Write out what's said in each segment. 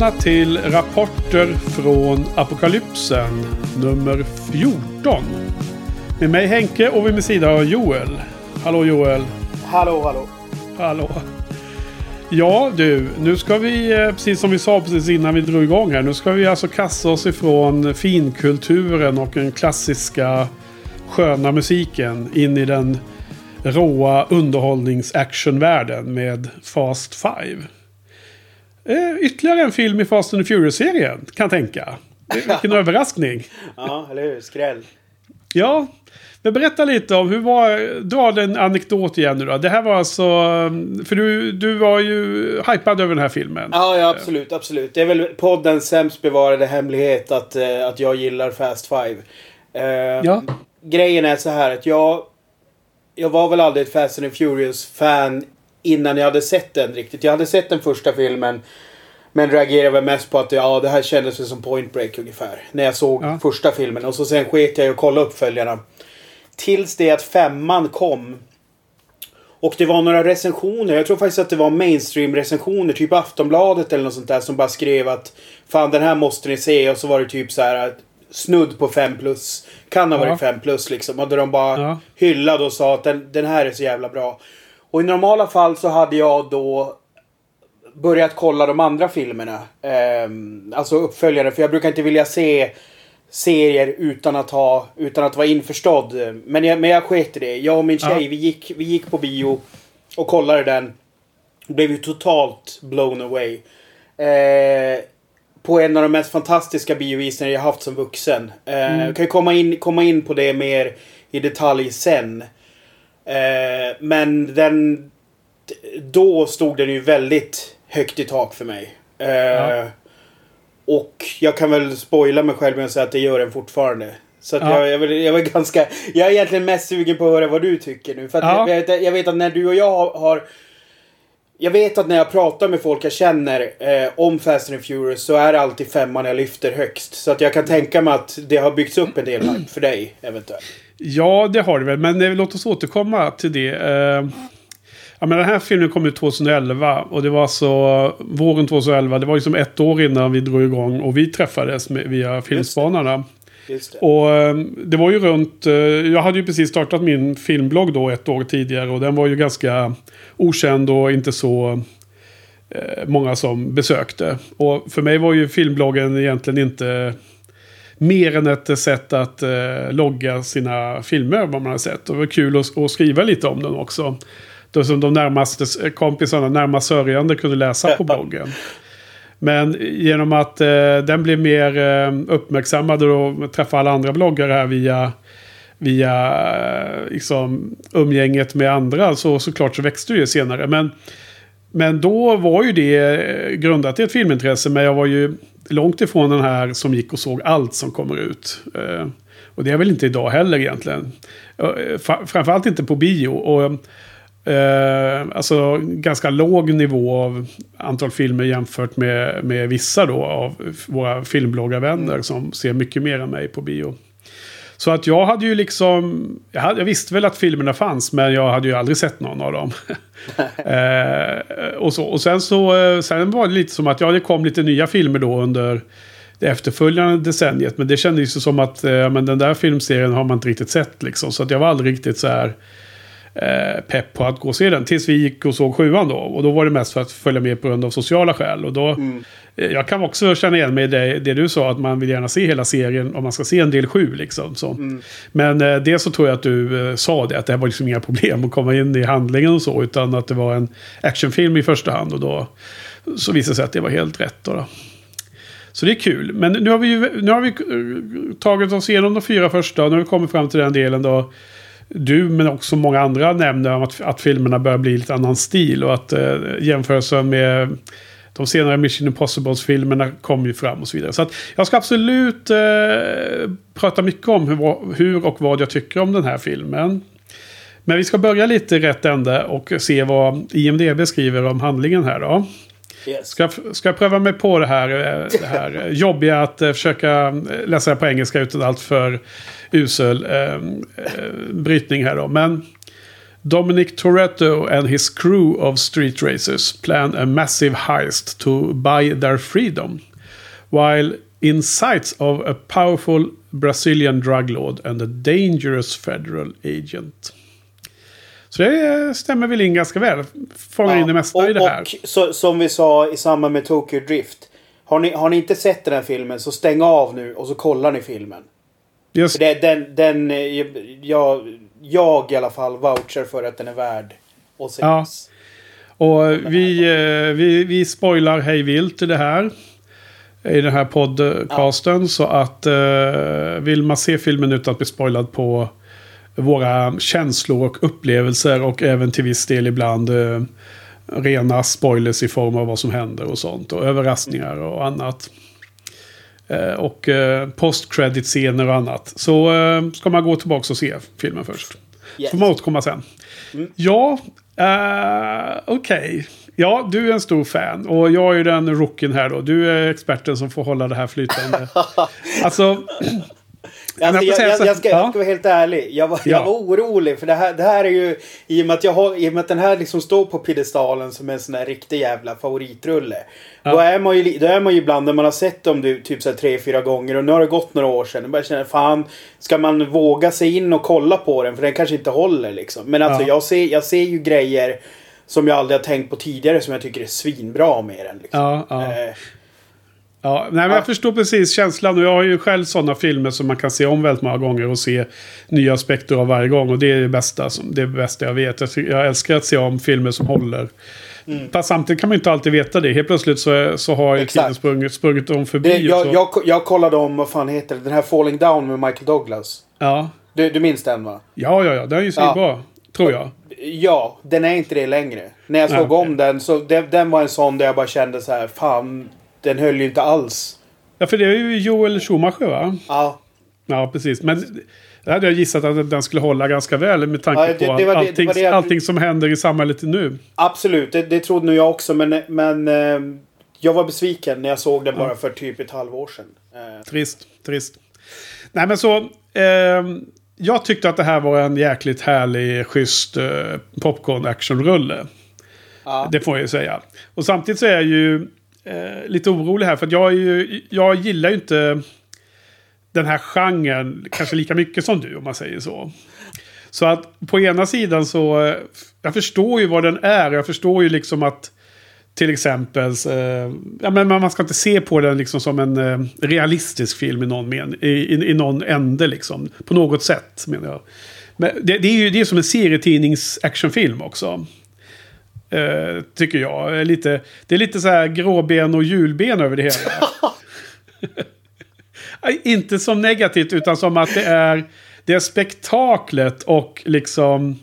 Välkomna till Rapporter från Apokalypsen nummer 14. Med mig Henke och vid min sida har Joel. Hallå Joel. Hallå, hallå. Hallå. Ja du, nu ska vi, eh, precis som vi sa precis innan vi drog igång här, nu ska vi alltså kasta oss ifrån finkulturen och den klassiska sköna musiken in i den råa underhållningsactionvärlden med Fast Five. Eh, ytterligare en film i Fast and Furious-serien, kan jag tänka. Vilken överraskning. Ja, eller hur? Skräll. Ja, men berätta lite om hur var... Dra en anekdot igen nu då. Det här var alltså... För du, du var ju hypad över den här filmen. Ja, ja, absolut, absolut. Det är väl poddens sämst bevarade hemlighet att, eh, att jag gillar Fast Five. Eh, Ja. Grejen är så här att jag... Jag var väl aldrig ett Fast and Furious-fan innan jag hade sett den riktigt. Jag hade sett den första filmen. Men reagerade väl mest på att ja, det här kändes som Point Break ungefär. När jag såg Ja. första filmen. Och så sen sket jag i att kolla uppföljarna. Tills det att femman kom. Och det var några recensioner. Jag tror faktiskt att det var mainstream recensioner. Typ Aftonbladet eller något sånt där. Som bara skrev att Fan den här måste ni se. Och så var det typ så här. Snudd på 5 plus. Kan ha varit Ja. 5 plus liksom. Och där de bara Ja. hyllade och sa att den, den här är så jävla bra. Och i normala fall så hade jag då börjat kolla de andra filmerna. Ehm, alltså uppföljare. För jag brukar inte vilja se serier utan att ha utan att vara införstådd. Men jag, men jag sket i det. Jag och min tjej Ja. vi, gick, vi gick på bio och kollade den. Blev ju totalt blown away. Eh, på en av de mest fantastiska biovisningar jag haft som vuxen. Eh, Jag kan ju komma in, komma in på det mer i detalj sen. Eh, men den... Då stod den ju väldigt högt i tak för mig. Eh, Ja. Och jag kan väl spoila mig själv med att säga att det gör den fortfarande. Så att Ja. jag, jag, vill- jag var ganska... Jag är egentligen mest sugen på att höra vad du tycker nu. För att Ja. jag, vet, jag vet att när du och jag har... har jag vet att när jag pratar med folk jag känner eh, om Fast and Furious så är det alltid femman jag lyfter högst. Så att jag kan tänka mig att det har byggts upp en del hype för dig eventuellt. Ja, det har det väl. Men eh, låt oss återkomma till det. Eh, ja, men den här filmen kom ut 2011. Och det var alltså våren 2011. Det var liksom ett år innan vi drog igång. Och vi träffades med, via Filmspanarna. Det. Och eh, det var ju runt... eh, jag hade ju precis startat min filmblogg då ett år tidigare. Och den var ju ganska okänd och inte så eh, många som besökte. Och för mig var ju filmbloggen egentligen inte mer än ett sätt att eh, logga sina filmer vad man har sett. Och det var kul att, att skriva lite om den också. Då som de närmaste kompisarna, närmast sörjande, kunde läsa på bloggen. Men genom att eh, den blev mer eh, uppmärksammad och träffade alla andra bloggare här via, via eh, liksom, umgänget med andra så såklart så växte det senare. Men, men då var ju det eh, grundat i ett filmintresse. Men jag var ju långt ifrån den här som gick och såg allt som kommer ut. Eh, och det är väl inte idag heller egentligen. Eh, eh Framförallt inte på bio. Och, eh, alltså ganska låg nivå av antal filmer jämfört med, med vissa då av våra filmbloggarvänner som ser mycket mer än mig på bio. Så att jag hade ju liksom... Jag, hade, jag visste väl att filmerna fanns men jag hade ju aldrig sett någon av dem. eh, och, så, och sen så eh, sen var det lite som att ja, det kom lite nya filmer då under det efterföljande decenniet. Men det kändes ju som att eh, men den där filmserien har man inte riktigt sett liksom. Så att jag var aldrig riktigt så här eh, pepp på att gå och se den. Tills vi gick och såg sjuan då. Och då var det mest för att följa med på grund av sociala skäl. Och då, eh, Jag kan också känna igen mig i det, det du sa. Att man vill gärna se hela serien om man ska se en del sju. Liksom, så. Men eh, det så tror jag att du eh, sa det. Att det här var liksom inga problem att komma in i handlingen och så. Utan att det var en actionfilm i första hand. Och då så visade det sig att det var helt rätt. Då, då. Så det är kul. Men nu har vi, ju- nu har vi eh, tagit oss igenom de fyra första. Och nu har vi kommit fram till den delen då du men också många andra nämner om att, att filmerna börjar bli lite annan stil. Och att eh, jämförelsen med de senare Mission Impossible-filmerna kom ju fram och så vidare. Så att jag ska absolut eh, prata mycket om hur, hur och vad jag tycker om den här filmen. Men vi ska börja lite i rätt ände och se vad IMDB skriver om handlingen här då. Yes. Ska, ska jag pröva mig på det här, eh, det här jobbiga att eh, försöka läsa på engelska utan allt för usel eh, eh, brytning här då. Men Dominic Toretto and his crew of street racers plan a massive heist to buy their freedom. While in sight of a powerful Brazilian drug lord and a dangerous federal agent. Så det stämmer väl in ganska väl. Fångar ja, in det mesta och, i det här. Och så, som vi sa i samband med Tokyo Drift. Har ni, har ni inte sett den här filmen så stäng av nu och så kollar ni filmen. Just. Det, den, den, jag, jag i alla fall vouchar för att den är värd att ses. Ja. Och vi, eh, vi, vi spoilar hej vilt i det här. I den här podcasten. Ja. Så att uh, vill man se filmen utan att bli spoilad på våra känslor och upplevelser och även till viss del ibland uh, rena spoilers i form av vad som händer och sånt. Och överraskningar och annat. Uh, och uh, post-credit-scener och annat. Så uh, ska man gå tillbaka och se filmen först. Yes. Så får man återkomma sen. Mm. Ja, okej. Okay. Ja, du är en stor fan. Och jag är ju den rookien här då. Du är experten som får hålla det här flytande. alltså... Alltså, jag, jag, jag, ska, ja. jag ska vara helt ärlig. Jag var, ja. jag var orolig. För det här, det här är ju... I och, med att jag har, I och med att den här liksom står på piedestalen som en sån här riktig jävla favoritrulle. Ja. Då, är man ju, då är man ju ibland när man har sett dem du, typ så tre, fyra gånger. Och nu har det gått några år sedan. Och bara känner fan. Ska man våga sig in och kolla på den? För den kanske inte håller liksom. Men alltså jag, ser, jag ser ju grejer som jag aldrig har tänkt på tidigare som jag tycker är svinbra med den. Liksom. Ja, ja. Eh, Ja, nej, men jag förstår precis känslan. Och jag har ju själv sådana filmer som man kan se om väldigt många gånger och se nya aspekter av varje gång. Och det är det bästa, som, det, är det bästa jag vet. Jag, jag älskar att se om filmer som håller. Mm. Fast samtidigt kan man inte alltid veta det. Helt plötsligt så, så har ju tiden sprungit, sprungit om förbi. Det, jag, jag, jag kollade om, vad fan heter det, den här Falling Down med Michael Douglas. Ja. Du, du minns den va? Ja, ja, ja. Den är ju så ja. bra. Tror jag. Ja, den är inte det längre. När jag såg ja, om den så den, den var en sån där jag bara kände så här, fan den höll ju inte alls. Ja, för det är ju Joel Schumacher va? Ja. Ja, precis. Men det hade jag gissat att den skulle hålla ganska väl med tanke ja, det, på det, det allting, det, jag... allting som händer i samhället nu. Absolut, det, trodde nog jag också. Men, men eh, jag var besviken när jag såg den ja. bara för typ ett halvår sedan. Eh. Trist, trist. Nej men så. Eh, jag tyckte att det här var en jäkligt härlig, schysst eh, popcorn actionrulle. Ja. Det får jag ju säga. Och samtidigt så är jag ju eh, lite orolig här. För att jag, ju, jag gillar ju inte den här genren kanske lika mycket som du om man säger så. Så att på ena sidan så, eh, jag förstår ju vad den är. Jag förstår ju liksom att till exempel, eh, ja, men man ska inte se på den liksom som en eh, realistisk film i någon, men, i, i, i, någon ände liksom. På något sätt menar jag. Men det, det är ju det är som en serietidnings actionfilm också. Uh, tycker jag. Lite, det är lite så här gråben och julben över det hela. Inte som negativt utan som att det är, det är spektaklet och liksom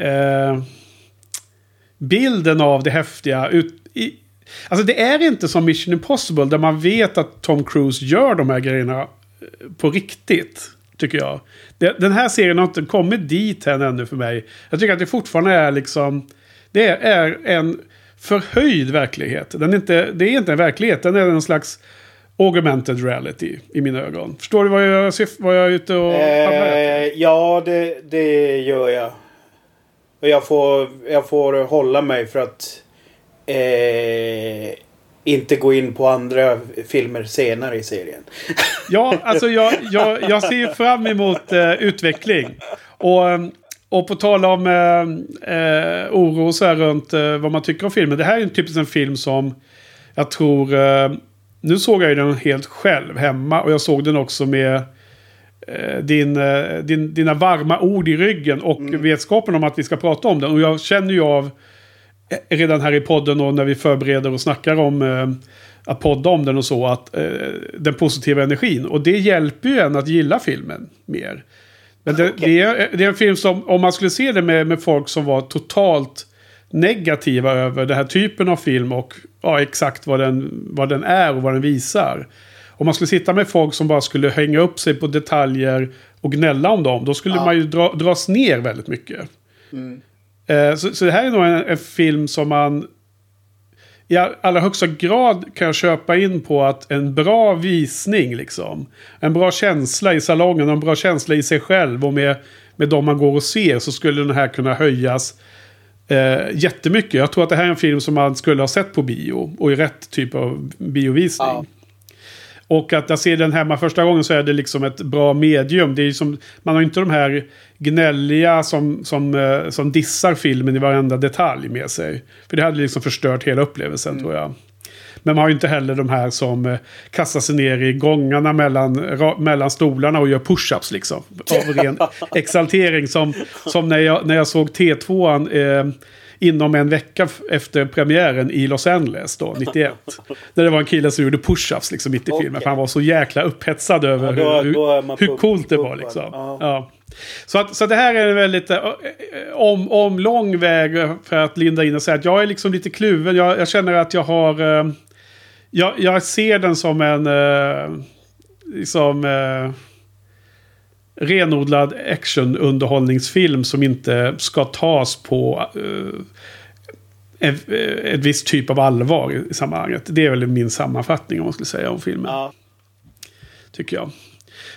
uh, bilden av det häftiga. Ut, i, alltså det är inte som Mission Impossible där man vet att Tom Cruise gör de här grejerna eh, på riktigt. Tycker jag. Den här serien har inte kommit dit än ännu för mig. Jag tycker att det fortfarande är liksom det är en förhöjd verklighet. Den är inte, det är inte en verklighet, den är en slags augmented reality i mina ögon. Förstår du vad jag, vad jag är ute och eh, Ja, det, det gör jag. Och jag får, jag får hålla mig för att eh, inte gå in på andra filmer senare i serien. ja, alltså jag, jag, jag ser fram emot eh, utveckling. Och och på tal om eh, eh, oro så här runt eh, vad man tycker om filmen. Det här är en typisk en film som jag tror... Eh, nu såg jag ju den helt själv hemma. Och jag såg den också med eh, din, eh, din, dina varma ord i ryggen. Och mm. vetskapen om att vi ska prata om den. Och jag känner ju av redan här i podden och när vi förbereder och snackar om att podda om den och så. Att den positiva energin. Och det hjälper ju en att gilla filmen mer Men det, Okej. det, är, det är en film som, om man skulle se det med, med folk som var totalt negativa över den här typen av film och ja, exakt vad den, vad den är och vad den visar. Om man skulle sitta med folk som bara skulle hänga upp sig på detaljer och gnälla om dem, då skulle Ja. man ju dra, dras ner väldigt mycket. Eh, så, så det här är nog en, en film som man i allra högsta grad kan jag köpa in på att en bra visning, liksom. En bra känsla i salongen och en bra känsla i sig själv och med, med de man går och ser så skulle den här kunna höjas eh, jättemycket. Jag tror att det här är en film som man skulle ha sett på bio och i rätt typ av biovisning. Ja. Och att jag ser den hemma första gången så är det liksom ett bra medium. Det är som, man har inte de här gnälliga som, som, eh, som dissar filmen i varenda detalj med sig. För det hade liksom förstört hela upplevelsen tror jag. Men man har ju inte heller de här som eh, kastar sig ner i gångarna mellan, ra, mellan stolarna och gör push-ups liksom. Av ren exaltering. Som, som när, jag, när jag såg T2an eh, inom en vecka efter premiären i Los Angeles då, 91. Där det var en kille som gjorde push-ups liksom mitt i Okej. filmen. För han var så jäkla upphetsad över Ja, då- hur, då hur pump- coolt det var liksom. Ja. Ja. Så, att, så det här är en väldigt om, om lång väg för att linda in och säga att jag är liksom lite kluven. Jag, jag känner att jag har... Jag, jag ser den som en... Liksom... Eh, renodlad actionunderhållningsfilm som inte ska tas på eh, ett, ett visst typ av allvar i sammanhanget. Det är väl min sammanfattning om man skulle säga om filmen. Ja. Tycker jag.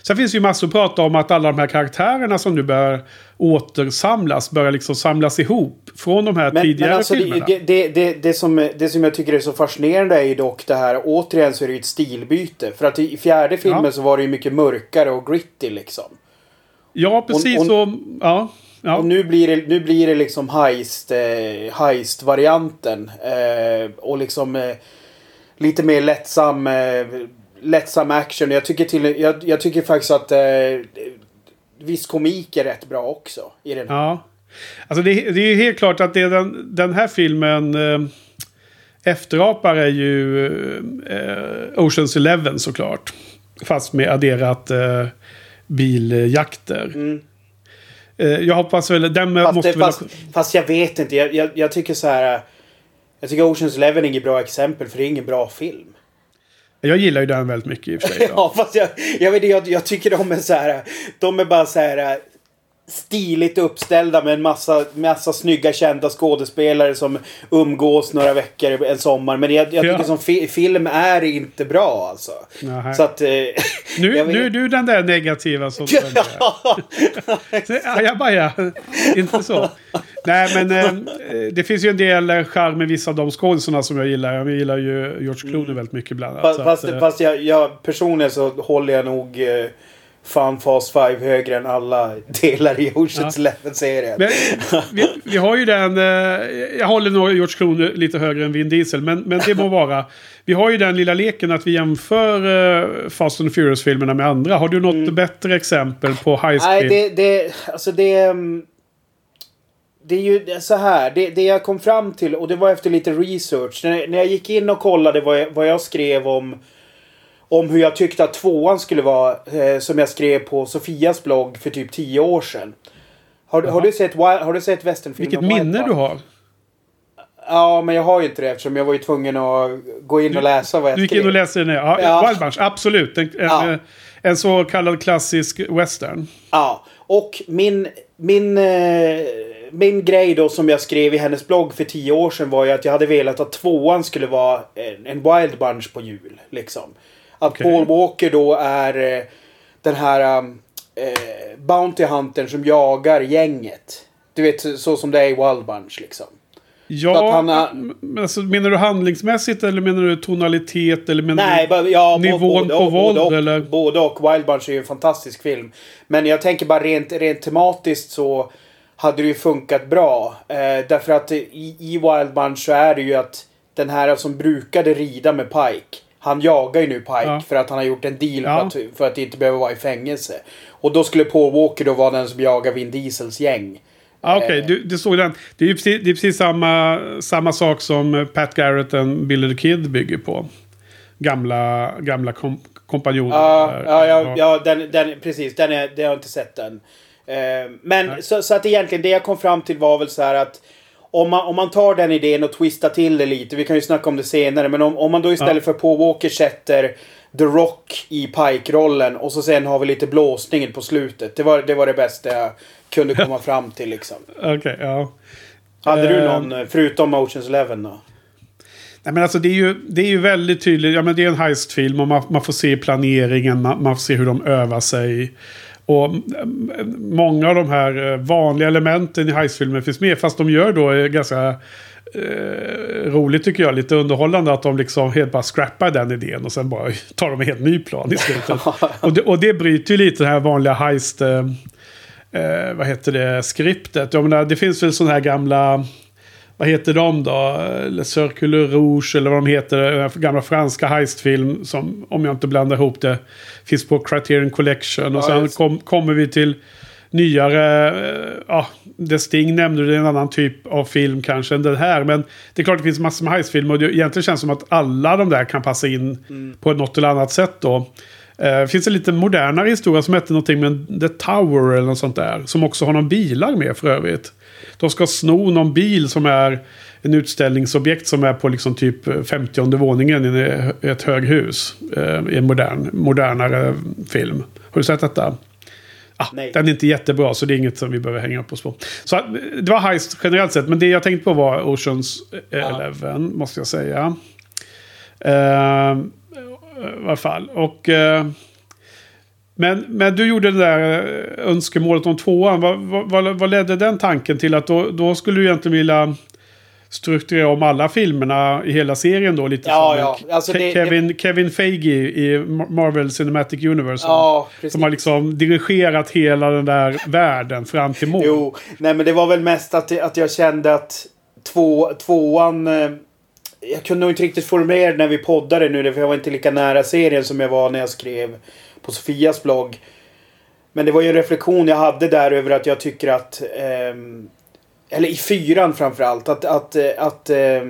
Sen finns det ju massor att prata om att alla de här karaktärerna som nu börjar återsamlas, börjar liksom samlas ihop från de här Men, tidigare men alltså filmerna. det, det, det, det, som, det som jag tycker är så fascinerande är ju dock det här, återigen så är det ju ett stilbyte. För att i fjärde filmen Ja. så var det ju mycket mörkare och gritty liksom. Ja, precis och- så. Ja, ja. Och nu blir det, nu blir det liksom heist, eh, heist-varianten. Eh, och liksom eh, lite mer lättsam, eh, lättsam action. Jag tycker, till, jag, jag tycker faktiskt att eh, viss komik är rätt bra också. I den. Ja. Alltså det, det är ju helt klart att det är den, den här filmen eh, efterapar är ju eh, Oceans Eleven såklart. Fast med adderat eh, biljakter. Mm. Eh, jag hoppas väl, den Fast, måste väl... fast, fast jag vet inte. Jag, jag, jag tycker så här. Jag tycker Oceans Eleven är inget bra exempel för det är ingen bra film. Jag gillar ju den väldigt mycket i och för sig. Ja, fast jag, jag, vet, jag, jag tycker de är så här. De är bara så här stiligt uppställda med en massa, massa snygga kända skådespelare som umgås några veckor en sommar. Men jag, jag Ja. tycker som fi, film är inte bra alltså. Så att... Eh, Nu, vet- nu är du den där negativa som... Ja, jag bara ja. Inte så. Nej, men eh, det finns ju en del charm med vissa av de skådisarna som jag gillar. Jag gillar ju George Clooney väldigt mycket bland annat. Fast, så fast, att, eh, fast jag, jag personligen så håller jag nog eh, Fun Fast Five högre än alla delar i Oceans Eleven-serien. Men, vi, vi har ju den... Eh, jag håller nog George Clooney lite högre än Vin Diesel. Men, men det må vara. Vi har ju den lilla leken att vi jämför eh, Fast and Furious-filmerna med andra. Har du något bättre exempel på high Mm. Nej, det, det, alltså det... mm, Det är ju så här. Det, det jag kom fram till, och det var efter lite research. När, när jag gick in och kollade vad jag, vad jag skrev om... Om hur jag tyckte att tvåan skulle vara. Eh, som jag skrev på Sofias blogg för typ tio år sedan. Har, du- har du sett, har du sett westernfilmen Vilket minne du har. Ja, men jag har ju inte det eftersom jag var ju tvungen att gå in och läsa vad jag Du gick skrev. in och läste den. Ja, Ja. Wild Bunch, absolut. En, en, Ja. eh, en så kallad klassisk western. Ja, och min, min, eh, min grej då som jag skrev i hennes blogg för tio år sedan var ju att jag hade velat att tvåan skulle vara en, en Wild Bunch på jul. Liksom. Att Okej. Paul Walker då är eh, den här um, eh, Bounty Huntern som jagar gänget. Du vet så, som det är i Wild Bunch liksom. Ja, han men alltså, menar du handlingsmässigt eller menar du tonalitet? Eller menar Nej, du... ja, nivån både på våld, både och, eller? Både och. Wild Bunch är ju en fantastisk film. Men jag tänker bara rent, rent tematiskt så hade det ju funkat bra. Eh, därför att i, i Wild Bunch så är det ju att den här som brukade rida med Pike. Han jagar ju nu Pike Ja. för att han har gjort en deal Ja. för, att, för att inte behöva vara i fängelse. Och då skulle Paul Walker då vara den som jagar Vin Diesels gäng. Ah, Okej, Eh. du, du såg den. Det är ju precis, det är precis samma, samma sak som Pat Garrett och Billy the Kid bygger på. Gamla, gamla kom, kompanjoner. Ja, ja, ja, ja den, den, precis. Den är, det har jag inte sett än. Eh, men så, så, att egentligen det jag kom fram till var väl så här att om man, om man tar den idén och twistar till det lite, vi kan ju snacka om det senare, men om, om man då istället ja. för Paul Walker sätter The Rock i Pike-rollen och så sen har vi lite blåsningen på slutet. Det var det, var det bästa jag kunde komma fram till liksom. Okej, okay, ja. Hade du någon, uh, förutom Oceans Eleven då? Nej, men alltså det är ju, det är ju väldigt tydligt. Ja, men det är en heistfilm och man, man får se planeringen. Man, man, får se hur de övar sig. Och mm, många av de här eh, vanliga elementen i heistfilmer finns med. Fast de gör då eh, ganska eh, roligt tycker jag. Lite underhållande att de liksom helt bara scrappar den idén. Och sen bara tar de en helt ny plan i slutet. och, det, och det bryter ju lite det här vanliga heist... Eh, eh, vad heter det? Skriptet. Jag menar, det finns väl sådana här gamla vad heter de då? Le Circle Rouge eller vad de heter. Gamla franska heistfilm som, om jag inte blandar ihop det, finns på Criterion Collection. Och sen kom, kommer vi till nyare, eh, ja, The Sting nämnde det, en annan typ av film kanske än den här. Men det är klart det finns massor med heistfilmer och det egentligen känns som att alla de där kan passa in mm. på något eller annat sätt då. Uh, finns en lite modernare historia som heter någonting med The Tower eller något sånt där. Som också har någon bilar med för övrigt. De ska sno någon bil som är en utställningsobjekt som är på liksom typ 50 våningen i ett höghus. Uh, I en modern, modernare film. Har du sett detta? Ah, den är inte jättebra så det är inget som vi behöver hänga upp oss på. Så eh, det var heist generellt sett. Men det jag tänkte på var Oceans Eleven ja. måste jag säga. Uh, i alla fall. Och... Uh, men, men du gjorde det där eh, önskemålet om tvåan. Vad, vad, vad ledde den tanken till? Att då, då skulle du egentligen vilja strukturera om alla filmerna i hela serien då. Lite ja, som ja. Alltså Ke det, Kevin, det... Kevin Feige i Marvel Cinematic Universe. Ja, precis. Som har liksom dirigerat hela den där världen fram till mål. Jo, nej men det var väl mest att, att jag kände att två, tvåan eh, jag kunde nog inte riktigt formulera det när vi poddade nu. För jag var inte lika nära serien som jag var när jag skrev på Sofias blogg. Men det var ju en reflektion jag hade där över att jag tycker att... Eh, eller i fyran framförallt. Att, att, att, eh,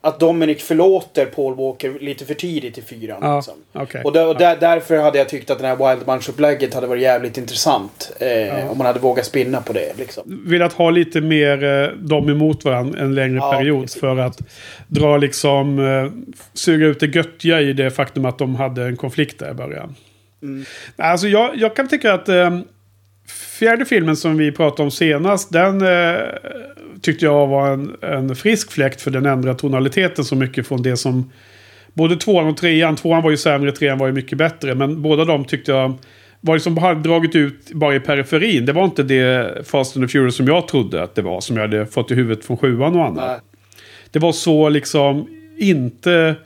att Dominic förlåter Paul Walker lite för tidigt i fyran. Ja, liksom. okay. Och, där, och där, därför hade jag tyckt att den här Wild Bunch-upplägget hade varit jävligt intressant. Eh, ja. Om man hade vågat spinna på det. Liksom. Velat ha lite mer eh, dem emot varandra en längre ja, period. Precis. För att dra liksom... Eh, suga ut det göttiga i det faktum att de hade en konflikt där i början. Mm. Alltså jag, jag kan tycka att... Eh, fjärde filmen som vi pratade om senast, den eh, tyckte jag var en, en frisk fläkt för den ändrade tonaliteten så mycket från det som... Både tvåan och trean, tvåan var ju sämre, trean var ju mycket bättre. Men båda de tyckte jag var liksom bara dragit ut bara i periferin. Det var inte det Fast and the Furious som jag trodde att det var. Som jag hade fått i huvudet från sjuan och annat. Nej. Det var så liksom inte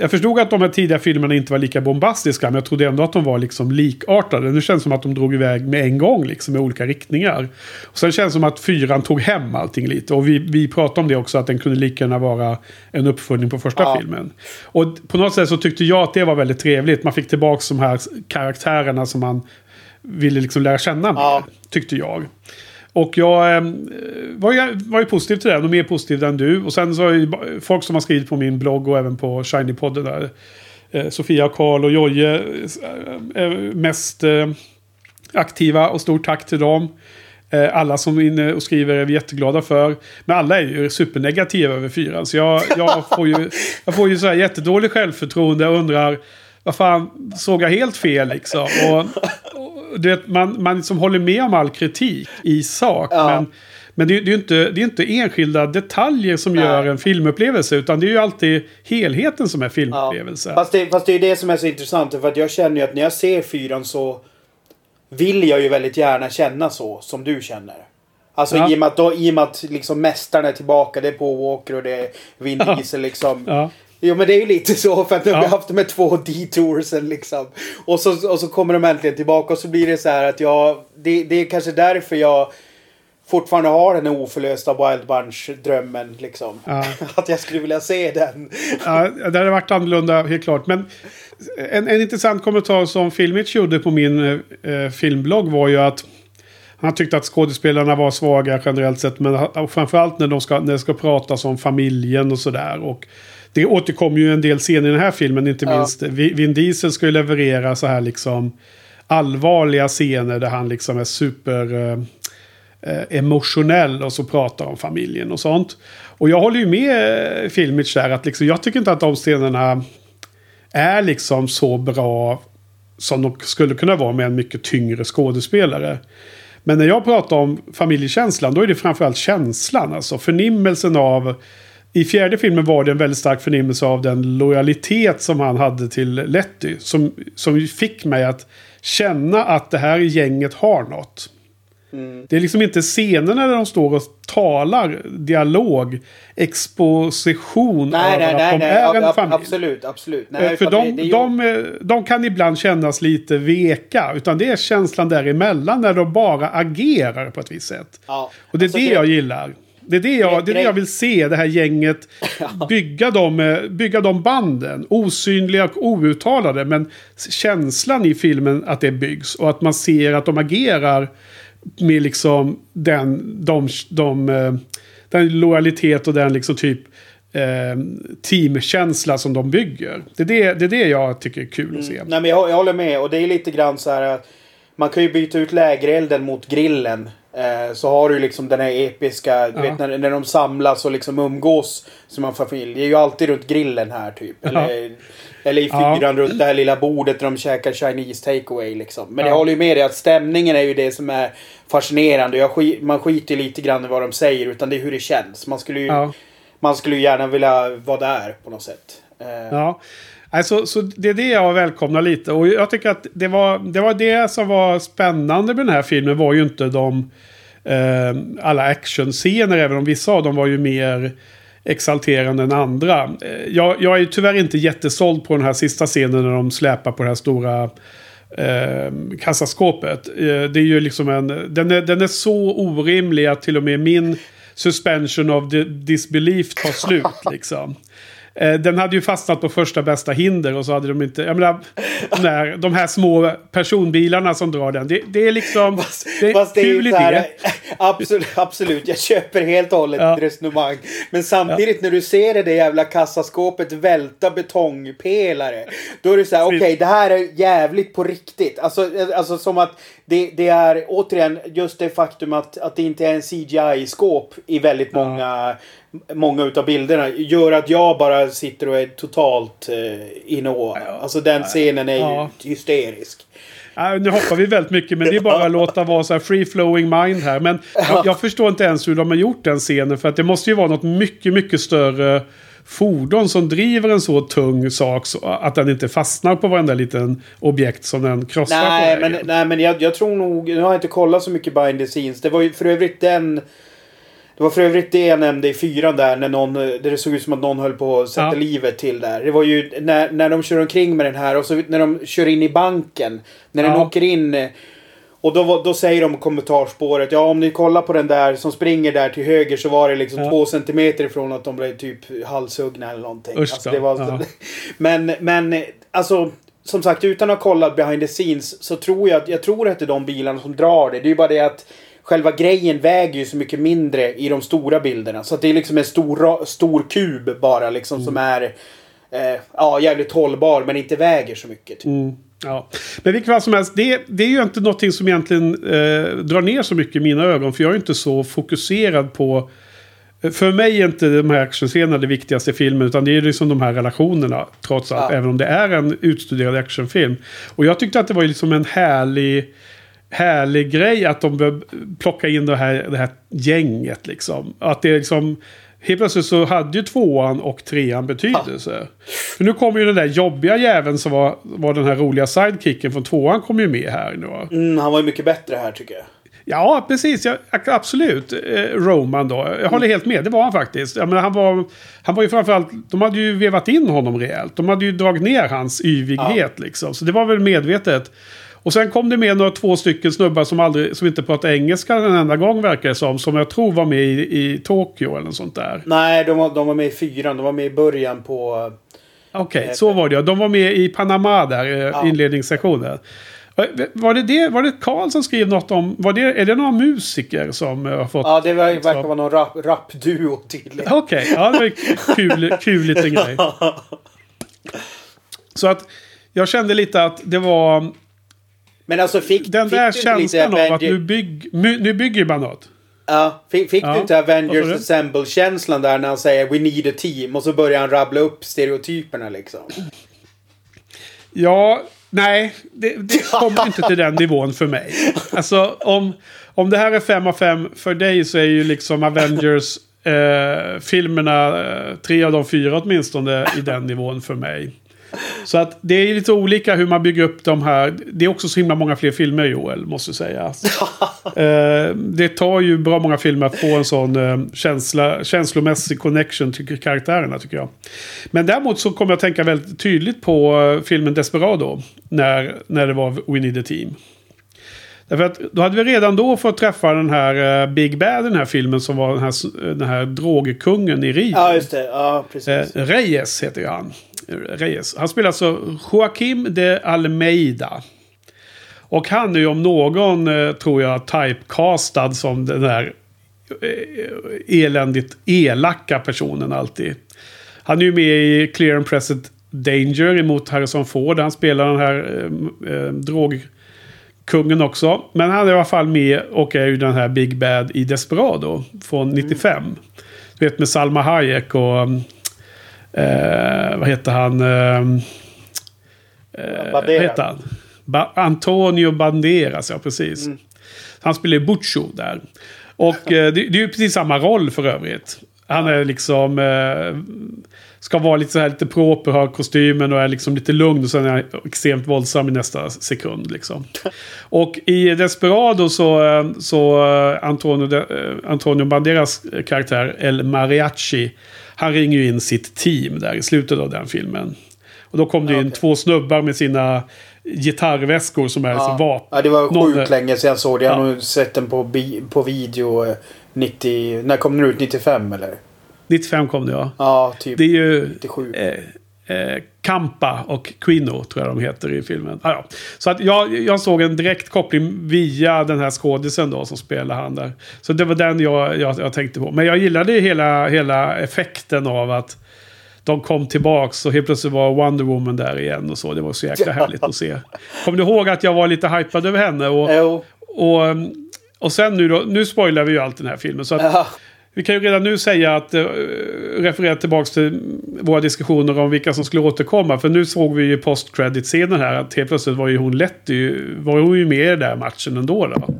jag förstod att de här tidiga filmerna inte var lika bombastiska, men jag trodde ändå att de var liksom likartade. Nu känns det som att de drog iväg med en gång, liksom, i olika riktningar. Och sen känns det som att fyran tog hem allting lite. Och vi, vi pratade om det också, att den kunde lika gärna vara en uppföljning på första ja. filmen. Och på något sätt så tyckte jag att det var väldigt trevligt. Man fick tillbaka de här karaktärerna som man ville liksom lära känna mer, ja. tyckte jag. Och jag eh, var, ju, var ju positiv till den och mer positiv än du. Och sen så har ju folk som har skrivit på min blogg och även på Shiny-podden där. Eh, Sofia, Karl och Jojje eh, är mest eh, aktiva och stort tack till dem. Eh, alla som är inne och skriver är vi jätteglada för. Men alla är ju supernegativa över fyran. Så jag, jag får ju, jag får ju så här jättedåligt självförtroende och undrar vad fan, såg jag helt fel liksom? Och, och du vet, man, man liksom håller med om all kritik i sak. Ja. Men, men det, är ju inte, det är inte enskilda detaljer som Nej. gör en filmupplevelse. Utan det är ju alltid helheten som är filmupplevelse. Ja. Fast, det, fast det är det som är så intressant. För att jag känner ju att när jag ser fyran så vill jag ju väldigt gärna känna så som du känner. Alltså ja. i och med att, då, i och med att liksom mästaren är tillbaka. Det är Paul Walker och det är Vin Diesel liksom. Ja. Jo men det är ju lite så för att nu har vi haft de här två detoursen liksom. Och så, och så kommer de äntligen tillbaka och så blir det så här att jag... Det, det är kanske därför jag fortfarande har den oförlösta Wild Bunch-drömmen. Liksom. Ja. Att jag skulle vilja se den. Ja, det hade varit annorlunda, helt klart. Men en, en intressant kommentar som Filmich gjorde på min eh, filmblogg var ju att han tyckte att skådespelarna var svaga generellt sett. Men framförallt när de ska, när det ska pratas om familjen och sådär. Och det återkommer ju en del scener i den här filmen, inte minst. Vin Diesel ska ju leverera så här liksom allvarliga scener där han liksom är super eh, eh, emotionell och så pratar om familjen och sånt. Och jag håller ju med Filmich där att liksom, jag tycker inte att de scenerna är liksom så bra som de skulle kunna vara med en mycket tyngre skådespelare. Men när jag pratar om familjekänslan då är det framförallt känslan. Alltså förnimmelsen av... I fjärde filmen var det en väldigt stark förnimmelse av den lojalitet som han hade till Letty. Som, som fick mig att känna att det här gänget har något. Mm. Det är liksom inte scenerna där de står och talar dialog, exposition nej, nej, att nej, de nej, är en ab familj. Absolut, absolut. Nej, eh, För de, ju... de, de kan ibland kännas lite veka. Utan det är känslan däremellan när de bara agerar på ett visst sätt. Ja, och det är alltså det jag gillar. Det är det jag, det är det jag vill se, det här gänget. Bygga de, eh, bygga de banden. Osynliga och outtalade. Men känslan i filmen att det byggs. Och att man ser att de agerar med liksom den, de, de, eh, den lojalitet och den liksom typ eh, teamkänsla som de bygger. Det är det, det är det jag tycker är kul att se. Mm. Nej, men jag, jag håller med och det är lite grann så här. Man kan ju byta ut lägerelden mot grillen. Eh, så har du liksom den här episka, ja. vet, när, när de samlas och liksom umgås som en familj. Det är ju alltid runt grillen här typ. Ja. Eller, eller i fyran ja. runt det här lilla bordet där de käkar Chinese takeaway liksom. Men jag håller ju med dig att stämningen är ju det som är fascinerande. Skit, man skiter lite grann i vad de säger utan det är hur det känns. Man skulle ju, man skulle ju gärna vilja vara där på något sätt. Eh. Ja. Alltså, så det är det jag välkomnar lite. Och jag tycker att det var det, var det som var spännande med den här filmen var ju inte de eh, alla actionscener. Även om vissa av dem var ju mer exalterande än andra. Eh, jag, jag är tyvärr inte jättesåld på den här sista scenen när de släpar på det här stora eh, kassaskåpet. Eh, det är ju liksom en... Den är, den är så orimlig att till och med min suspension of disbelief tar slut liksom. Eh, den hade ju fastnat på första bästa hinder och så hade de inte... Jag menar, när, de här små personbilarna som drar den. Det, det är liksom... Fast, det, fast det är ju här, absolut, absolut, jag köper helt och hållet ja. resonemang. Men samtidigt ja. när du ser det där jävla kassaskåpet välta betongpelare. Då är det så här, okej okay, det här är jävligt på riktigt. Alltså, alltså som att det, det, är återigen just det faktum att, att det inte är en CGI-skåp i väldigt många, ja. Många utav bilderna gör att jag bara sitter och är totalt eh, in ja. Alltså den scenen är ja. ju hysterisk. Uh, nu hoppar vi väldigt mycket men det är bara att låta vara så här free flowing mind här. Men jag, jag, förstår inte ens hur de har gjort den scenen för att det måste ju vara något mycket, mycket större fordon som driver en så tung sak så att den inte fastnar på varenda liten objekt som den krossar nej, på men, Nej, men jag, jag, tror nog... Nu har jag inte kollat så mycket behind the scenes. Det var ju för övrigt den... Det var för övrigt det jag nämnde i fyran där när någon, där det såg ut som att någon höll på att sätta ja. livet till där. Det var ju när, när de kör omkring med den här och så när de kör in i banken. När ja. den åker in och då, då säger de kommentarspåret, ja om ni kollar på den där som springer där till höger så var det liksom ja. två centimeter ifrån att de blev typ halshuggna eller någonting. Usch alltså, det var, ja. men, men alltså som sagt utan att ha kollat behind the scenes så tror jag jag tror att det är de bilarna som drar det. Det är ju bara det att själva grejen väger ju så mycket mindre i de stora bilderna. Så att det är liksom en stor, stor kub bara liksom mm. som är eh, ja, jävligt hållbar men inte väger så mycket. Typ. Mm. Ja. Men vilket fall som helst, det, det är ju inte någonting som egentligen eh, drar ner så mycket i mina ögon. För jag är inte så fokuserad på... För mig är inte de här actionscenerna det viktigaste i filmen. Utan det är liksom de här relationerna. Trots allt. Ja. Även om det är en utstuderad actionfilm. Och jag tyckte att det var liksom en härlig härlig grej att de bör plocka in det här, det här gänget. Liksom. Att det är liksom Helt plötsligt så hade ju tvåan och trean betydelse. Ja. För nu kommer ju den där jobbiga jäveln som var, var den här roliga sidekicken från tvåan kom ju med här nu. Mm, han var ju mycket bättre här tycker jag. Ja, precis. Ja, absolut. Eh, Roman då. Jag håller helt med. Det var han faktiskt. Jag menar, han, var, han var ju framförallt... De hade ju vevat in honom rejält. De hade ju dragit ner hans yvighet ja. liksom. Så det var väl medvetet. Och sen kom det med några två stycken snubbar som, aldrig, som inte pratade engelska en enda gång verkar det som. Som jag tror var med i, i Tokyo eller något sånt där. Nej, de var, de var med i fyran. De var med i början på... Okej, okay, eh, så var det De var med i Panama där, eh, ja. inledningssektionen. Var det, det, var det Karl som skrev något om... Var det, är det några musiker som har fått... Ja, det var, verkar vara någon rap, rapduo tydligen. Okej, okay, ja det var kul, kul liten grej. Så att jag kände lite att det var Men alltså fick, Den fick där du känslan av att nu, bygg, nu bygger man något. Ja, fick, fick Ja, du inte Avengers? Assemble-känslan där när han säger We need a team och så börjar han rabbla upp stereotyperna liksom? Ja, nej. Det, det kommer inte till den nivån för mig. Alltså om, om det här är 5 av 5 för dig så är ju liksom Avengers eh, filmerna, eh, tre av de fyra åtminstone, i den nivån för mig. Så att det är lite olika hur man bygger upp de här. Det är också så himla många fler filmer Joel, måste jag säga. eh, det tar ju bra många filmer att få en sån eh, känsla, känslomässig connection till karaktärerna tycker jag. Men däremot så kommer jag tänka väldigt tydligt på eh, filmen Desperado. När, när det var We Need a Team. Därför att då hade vi redan då fått träffa den här Big Bad den här filmen som var den här, den här drogkungen i Rio. Ja, just det. Ja, precis. Eh, Reyes heter ju han. Reyes. Han spelar alltså Joaquim de Almeida. Och han är ju om någon, eh, tror jag, typecastad som den där eh, eländigt elaka personen alltid. Han är ju med i Clear and Present Danger emot Harrison Ford. Han spelar den här eh, eh, drogkungen också. Men han är i alla fall med och är ju den här Big Bad i Desperado från 95. Du vet med Salma Hayek och... Eh, vad heter han? Eh, eh, vad heter han? Ba Antonio Banderas, ja precis. Han spelar ju Butcho där. Och eh, det, det är ju precis samma roll för övrigt. Han är liksom... Eh, ska vara lite så här lite proper, har kostymen och är liksom lite lugn. Och sen är han extremt våldsam i nästa sekund liksom. Och i Desperado så, eh, så eh, Antonio, Antonio Banderas karaktär El Mariachi. Han ringer ju in sitt team där i slutet av den filmen. Och då kom det in okej. två snubbar med sina gitarrväskor som är ja. liksom vapen. ja, det var Någon- sjukt länge sedan jag såg det. Jag har Ja. nog sett den på, bi- på video eh, 90... När kom den ut? 95 eller? 95 kom det ja. Ja, typ. Det är ju 97. eh, eh, Kampa och Quino tror jag de heter i filmen. Ah, ja. Så att jag, jag såg en direkt koppling via den här skådisen då som spelar han där. Så det var den jag, jag, jag tänkte på. Men jag gillade hela, hela effekten av att de kom tillbaks och helt plötsligt var Wonder Woman där igen och så. Det var så jäkla härligt att se. Kommer du ihåg att jag var lite hypad över henne? Och, Jo. och, och sen nu då, nu spoilar vi ju allt den här filmen. Så att. Vi kan ju redan nu säga att, uh, referera tillbaka till våra diskussioner om vilka som skulle återkomma. För nu såg vi ju post-credit-scenen här att helt plötsligt var ju hon Letty, var hon ju med i den där matchen ändå. Då.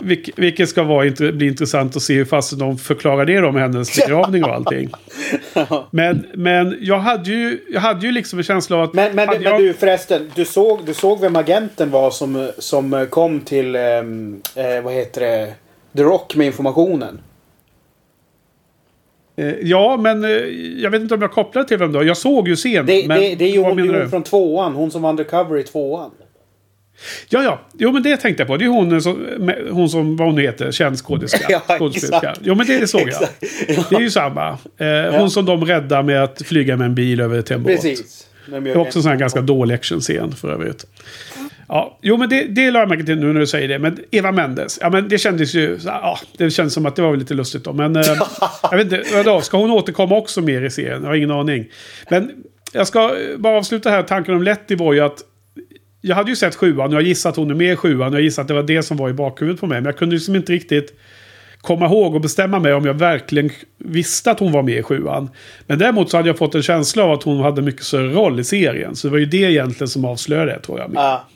Vilk, vilket ska vara, bli intressant att se hur fast de förklarar det med hennes begravning och allting. Men, men jag, hade ju, jag hade ju liksom en känsla av att... Men, men, men jag, du förresten, du såg, du såg vem agenten var som, som kom till, ehm, eh, vad heter det, The Rock med informationen? Eh, ja, men eh, jag vet inte om jag kopplar till vem då. Jag såg ju scenen. Det, men, det, det är ju hon, hon från tvåan, hon som var undercover i tvåan. Ja, ja. Jo, men det tänkte jag på. Det är hon som, med- hon som vad hon heter, känd skådespelerska. Ja, skådespelerska. exakt. Jo, men det, det såg jag. Exakt. Det är ju samma. Eh, Hon som de räddar med att flyga med en bil över till en båt. Precis. De Det är också en sån här ganska dålig actionscen för övrigt. Ja, jo men det, det la jag märke till nu när du säger det. Men Eva Mendes, ja men det kändes ju, ja det kändes som att det var lite lustigt då. Men eh, jag vet inte, vadå, ska hon återkomma också mer i serien? Jag har ingen aning. Men jag ska eh, bara avsluta här, tanken om Letty var ju att jag hade ju sett sjuan och jag gissat att hon är med i sjuan. Och jag gissat att det var det som var i bakhuvudet på mig. Men jag kunde liksom inte riktigt komma ihåg och bestämma mig om jag verkligen visste att hon var med i sjuan. Men däremot så hade jag fått en känsla av att hon hade mycket större roll i serien. Så det var ju det egentligen som avslöjade det tror jag. Ja.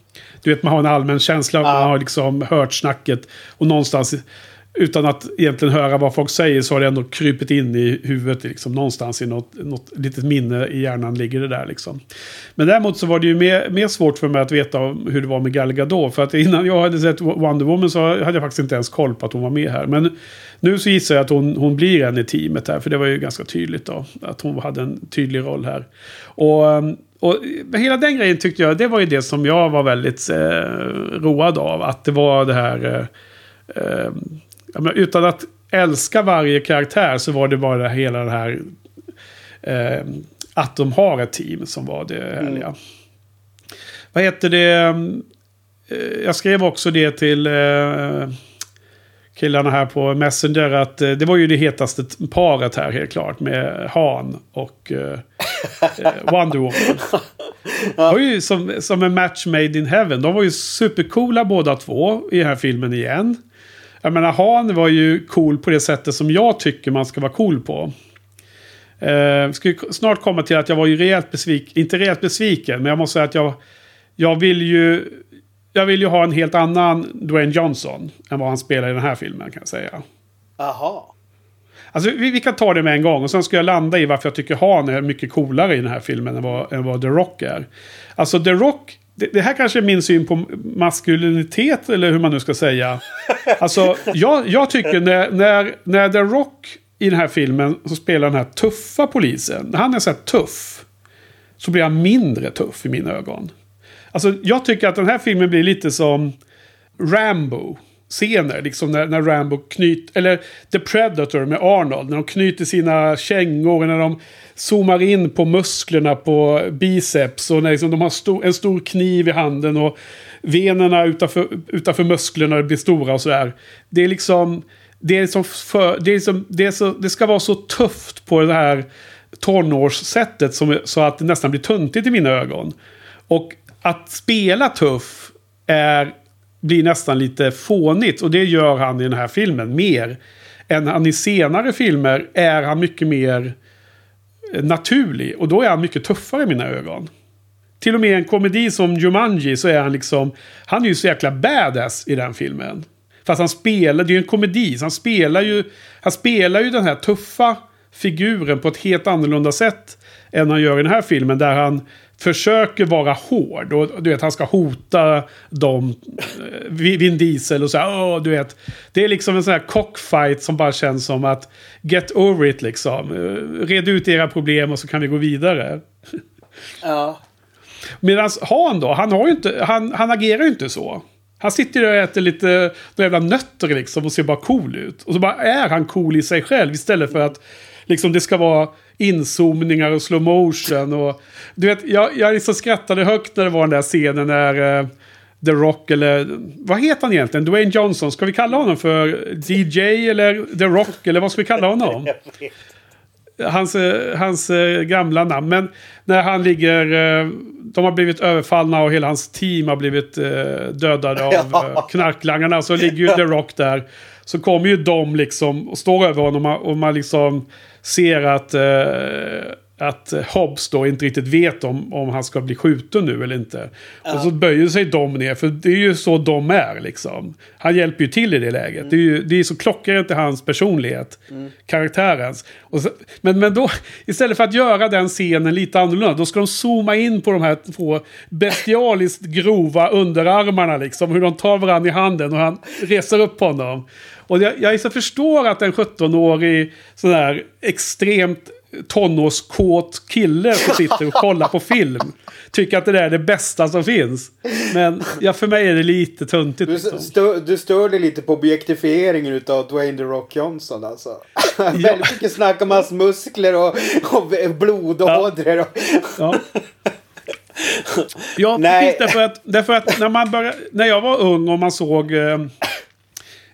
Du vet, man har en allmän känsla Ja. man har liksom hört snacket. Och någonstans, utan att egentligen höra vad folk säger, så har det ändå krypit in i huvudet. Liksom, någonstans i något, något litet minne i hjärnan ligger det där. Liksom. Men däremot så var det ju mer, mer svårt för mig att veta hur det var med Gal Gadot. För att innan jag hade sett Wonder Woman så hade jag faktiskt inte ens koll på att hon var med här. Men nu så gissar jag att hon, hon blir en i teamet här. För det var ju ganska tydligt då. Att hon hade en tydlig roll här. Och, och hela den grejen tyckte jag, det var ju det som jag var väldigt eh, road av. Att det var det här... Eh, eh, menar, utan att älska varje karaktär så var det bara hela det här... Eh, att de har ett team som var det härliga. Vad heter det? Eh, Jag skrev också det till eh, killarna här på Messenger. Att eh, det var ju det hetaste paret här helt klart. Med Han och Wonder Woman. ja. var ju som, som en match made in heaven. De var ju supercoola båda två i den här filmen igen. Jag menar, Han var ju cool på det sättet som jag tycker man ska vara cool på. Eh, ska snart komma till att jag var ju rejält besviken. Inte rejält besviken, men jag måste säga att jag... Jag vill ju... Jag vill ju ha en helt annan Dwayne Johnson än vad han spelar i den här filmen kan jag säga. Aha. Alltså vi, vi, kan ta det med en gång och sen ska jag landa i varför jag tycker Han är mycket coolare i den här filmen än vad, än vad The Rock är. Alltså The Rock, det, det, här kanske är min syn på maskulinitet eller hur man nu ska säga. Alltså jag, jag tycker när, när, när The Rock i den här filmen så spelar den här tuffa polisen. När han är så här tuff så blir han mindre tuff i mina ögon. Alltså jag tycker att den här filmen blir lite som Rambo scener. Liksom när, när Rambo knyter, eller The Predator med Arnold. När de knyter sina kängor, när de zoomar in på musklerna på biceps. Och när liksom de har stor, en stor kniv i handen och venerna utanför, utanför musklerna blir stora och sådär. Det är liksom... Det, är som för, det, är som, det, är så, det ska vara så tufft på det här tonårssättet som, så att det nästan blir tuntigt i mina ögon. Och att spela tuff är blir nästan lite fånigt. Och det gör han i den här filmen mer. Än han i senare filmer är han mycket mer eh, naturlig. Och då är han mycket tuffare i mina ögon. Till och med i en komedi som Jumanji så är han liksom... Han är ju så jäkla badass i den filmen. Fast han spelar, det är ju en komedi, så han spelar ju... Han spelar ju den här tuffa figuren på ett helt annorlunda sätt än han gör i den här filmen. Där han försöker vara hård. Och du vet, han ska hota dem. Eh, Vin Diesel och så här, du vet. Det är liksom en sån här cockfight som bara känns som att get over it liksom. Eh, red ut era problem och så kan vi gå vidare. Ja. Medan Han då, han, har inte, han, han agerar ju inte så. Han sitter och äter lite jävla nötter liksom och ser bara cool ut. Och så bara är han cool i sig själv istället för att liksom det ska vara inzoomningar och slow motion. Och, du vet, jag, jag liksom skrattade högt när det var den där scenen när uh, The Rock eller vad heter han egentligen? Dwayne Johnson. Ska vi kalla honom för DJ eller The Rock eller vad ska vi kalla honom? Hans, eh, hans uh, gamla namn. Men när han ligger... Uh, de har blivit överfallna och hela hans team har blivit dödade av knarklangarna. Så ligger ju The Rock där. Så kommer ju de liksom och står över honom och man liksom ser att, eh, att Hobbs då inte riktigt vet om, om han ska bli skjuten nu eller inte. Ja. Och så böjer sig de ner, för det är ju så de är liksom. Han hjälper ju till i det läget. Mm. Det är ju det är så klockrent i hans personlighet. Mm. Karaktärens. Så, men, men då, istället för att göra den scenen lite annorlunda, då ska de zooma in på de här två bestialiskt grova underarmarna liksom. Hur de tar varandra i handen och han reser upp honom. Och jag, jag så förstår att en 17-årig sån här extremt tonårskåt kille som sitter och kollar på film. Tycker att det där är det bästa som finns. Men ja, för mig är det lite tuntigt. Du, liksom. stör, du stör dig lite på objektifieringen av Dwayne The Rock Johnson alltså. Ja. Väldigt mycket snack om hans muskler och, och blodådror. Ja. ja. ja, precis därför att, därför att när, man började, när jag var ung och man såg eh,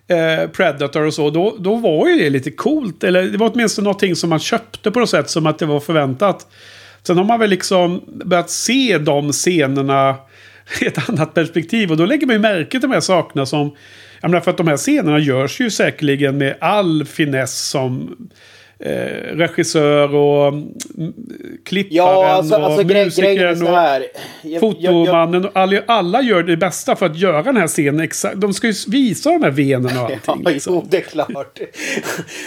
eh, Predator och så, då, då var ju det lite coolt. Eller det var åtminstone någonting som man köpte på något sätt, som att det var förväntat. Sen har man väl liksom börjat se de scenerna i ett annat perspektiv. Och då lägger man ju märke till de här sakerna som... Jag menar, för att de här scenerna görs ju säkerligen med all finess som eh, regissör och mm, klipparen ja, alltså, och alltså, musikern och fotomannen. Jag, alla, alla gör det bästa för att göra den här scenen exakt. De ska ju visa de här venerna och allting. Ja, liksom. jo, det är klart.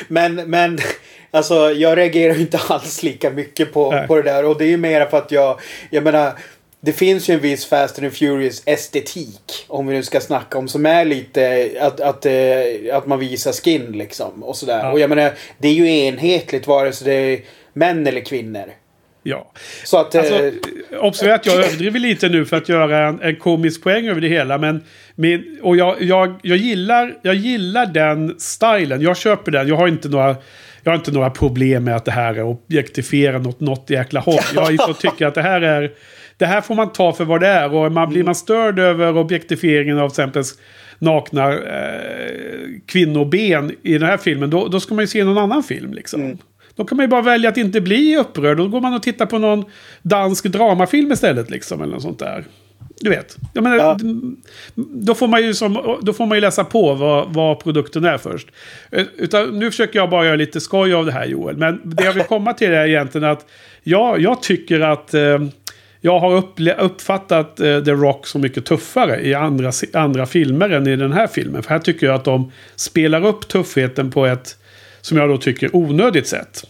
men, men alltså, jag reagerar inte alls lika mycket på, på det där. Och det är ju mer för att jag, jag menar det finns ju en viss Fast and Furious estetik. Om vi nu ska snacka om. Som är lite att, att, eh, att man visar skin liksom. Och sådär. Ja. Och jag menar, det är ju enhetligt vare sig det är män eller kvinnor. Ja. Så att, alltså, eh, observera att jag överdriver lite nu för att göra en, en komisk poäng över det hela. Men, min, och jag, jag, jag, gillar, jag gillar den stilen. Jag köper den. Jag har inte några... Jag har inte några problem med att det här är objektifierat något, något jäkla håll. Jag tycker att det här är det här får man ta för vad det är. Och man, blir man störd över objektifieringen av till exempel nakna eh, kvinnoben i den här filmen. Då, då ska man ju se någon annan film liksom. Mm. Då kan man ju bara välja att inte bli upprörd. Då går man och tittar på någon dansk dramafilm istället liksom. Eller något sånt där. Du vet. Jag menar, Ja. Då, får man ju som, då får man ju läsa på vad, vad produkten är först. Eh, Utan, nu försöker jag bara göra lite skoj av det här Joel. Men det jag vill komma till är egentligen att ja, jag tycker att eh, jag har uppfattat eh, The Rock så mycket tuffare i andra, andra filmer än i den här filmen. För här tycker jag att de spelar upp tuffheten på ett, som jag då tycker, onödigt sätt.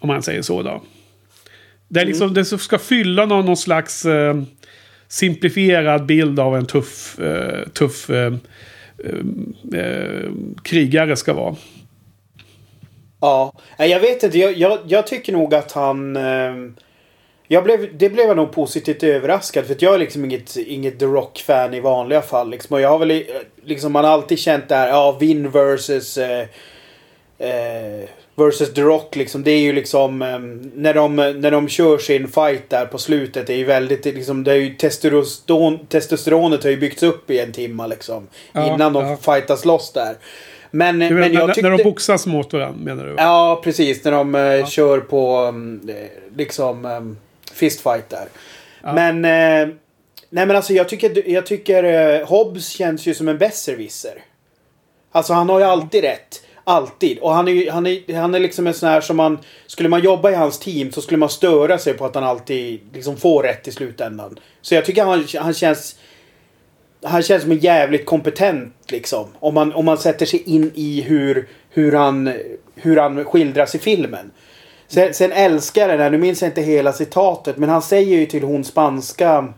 Om man säger så då. Det, är liksom, det ska fylla någon, någon slags eh, simplifierad bild av en tuff, eh, tuff eh, eh, krigare ska vara. Ja, jag vet inte. Jag, jag, jag tycker nog att han... ehm, jag blev, det blev jag nog positivt överraskad. För att jag är liksom inget, inget The Rock-fan i vanliga fall. Liksom. Och jag har väl liksom, man har alltid känt det här, ja, Vin versus... Eh, eh, versus The Rock liksom. Det är ju liksom... ehm, när, de, när de kör sin fight där på slutet. Det är ju väldigt liksom... Det är ju testosteron, testosteronet har ju byggts upp i en timma liksom. Ja, innan de ja. fightas loss där. Men, Du men menar, jag när, tyckte... när de boxas mot varandra menar du? Ja, precis. När de eh, kör på um, eh, liksom um, fistfight där. Men... Eh, nej men alltså jag tycker, jag tycker eh, Hobbs känns ju som en besserwisser. Alltså han har ju alltid rätt. Alltid. Och han är han är, han är liksom en sån här som man... Skulle man jobba i hans team så skulle man störa sig på att han alltid liksom får rätt i slutändan. Så jag tycker han, han känns... Han känns som en jävligt kompetent liksom. Om man, om man sätter sig in i hur, hur, han, hur han skildras i filmen. Sen, sen älskar jag den här, nu minns jag inte hela citatet, men han säger ju till hon spanska...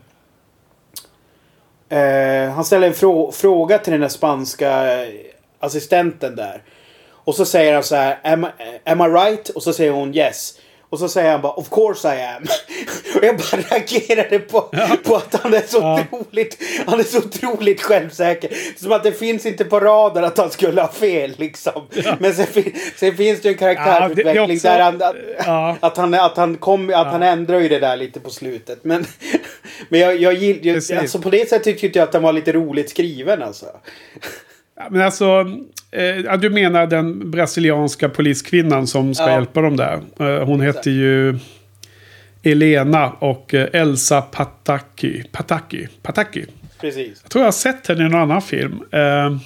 Eh, han ställer en frå, fråga till den här spanska assistenten där. Och så säger han så här, am, eh, am I right? Och så säger hon yes. Och så säger han bara of course I am. och jag bara reagerade på, på att han är så Ja. otroligt, han är så otroligt självsäker. Som att det finns inte på radarn att han skulle ha fel liksom. Men sen, sen finns det ju en karaktärsutveckling Ja, också- där han, att, Ja. att han, att han kom, att han ändrar ju det där lite på slutet. Men, men jag, jag Precis. ju, alltså på det sättet tyckte jag att den var lite roligt skriven alltså. Men alltså, eh, du menar den brasilianska poliskvinnan som ska Ja. hjälpa dem där. Eh, hon heter ju Elena och eh, Elsa Pataki. Pataki. Pataki. Precis. Jag tror jag har sett henne i någon annan film. Eh,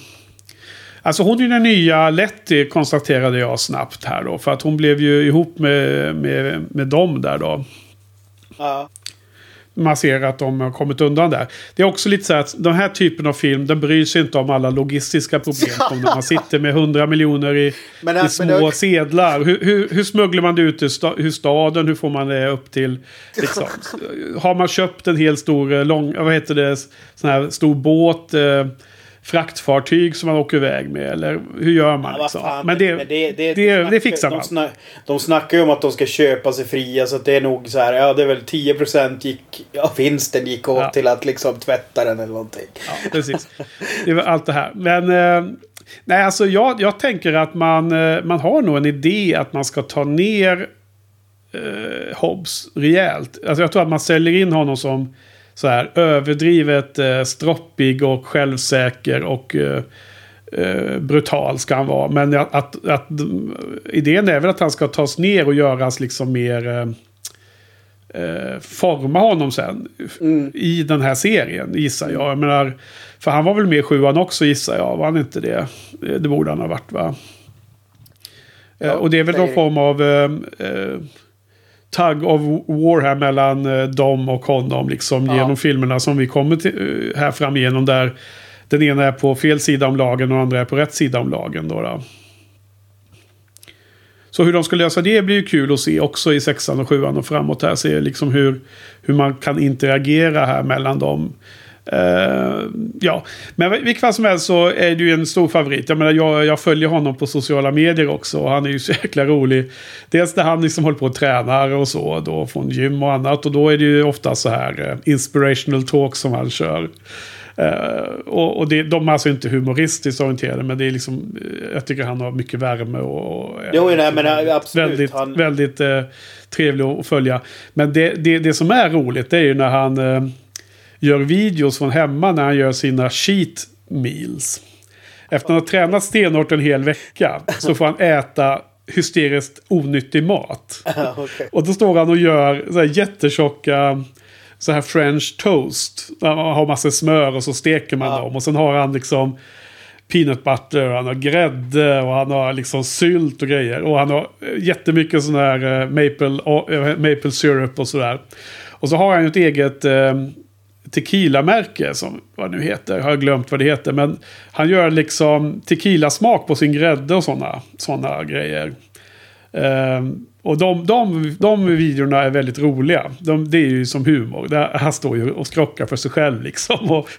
alltså hon är ju den nya Letty konstaterade jag snabbt här då. För att hon blev ju ihop med, med, med dem där då. Ja. Man ser att de har kommit undan där. Det är också lite så att den här typen av film, den bryr sig inte om alla logistiska problem. som när man sitter med 100 miljoner i, Men, i men små det- sedlar. Hur, hur, hur smugglar man det ut ur staden? Hur får man det upp till... Liksom. Har man köpt en hel stor, eh, lång, vad heter det, sån här stor båt, eh, fraktfartyg som man åker iväg med? Eller hur gör man? Ja, Liksom? fan, Men det, det, det, snackar- fixar de man. Snack, de snackar ju om att de ska köpa sig fria så att det är nog så här. Ja, det är väl 10% gick... Ja, vinsten gick åt Ja. till att liksom tvätta den eller någonting. Ja, precis. Det var allt det här. Men eh, nej, alltså jag, jag tänker att man, eh, man har nog en idé att man ska ta ner eh, Hobbs rejält. Alltså jag tror att man säljer in honom som så här överdrivet eh, stroppig och självsäker och eh, eh, brutal ska han vara. Men att, att, att idén är väl att han ska tas ner och göras liksom mer... Eh, eh, forma honom sen. I den här serien gissar jag. jag menar, för han var väl med i sjuan också gissar jag. Var han inte det? Det, borde han ha varit va? Eh, Ja, och det är väl någon form av eh, eh, tug of war här mellan eh, dem och honom. Liksom Ja. genom filmerna som vi kommer till, eh, här fram igenom. Där den ena är på fel sida om lagen och den andra är på rätt sida om lagen. Då, då. Så hur de ska lösa det blir ju kul att se också i sexan och sjuan och framåt här. Se liksom hur, hur man kan interagera här mellan dem. Eh, ja, men vilket fall som helst så är ju en stor favorit. Jag menar, jag, jag följer honom på sociala medier också. Och han är ju så jäkla rolig. Dels när han liksom håller på och tränar och så. Då från gym och annat. Och då är det ju ofta så här eh, inspirational talk som han kör. Eh, och och det, de är alltså inte humoristiskt orienterade. Men det är liksom, jag tycker han har mycket värme och... och Jo, nej, men, absolut. Väldigt, Han- väldigt trevlig att följa. Men det, det, det som är roligt det är ju när han gör videos från hemma när han gör sina cheat meals. Efter att ha tränat stenhårt en hel vecka så får han äta hysteriskt onyttig mat. okay. Och då står han och gör så här jättetjocka så här french toast. Där man har massa smör och så steker man Ja. dem. Och sen har han liksom peanut butter, och han har grädde och han har liksom sylt och grejer. Och han har eh, jättemycket sån här eh, maple, eh, maple syrup och sådär. Och så har han ju ett eget eh, tequila-märke som vad det nu heter. Jag har glömt vad det heter. Men han gör liksom tequila-smak på sin grädde och sådana såna grejer. Ehm, och de, de, de videorna är väldigt roliga. De, det är ju som humor. Där, han står ju och skrockar för sig själv liksom. Och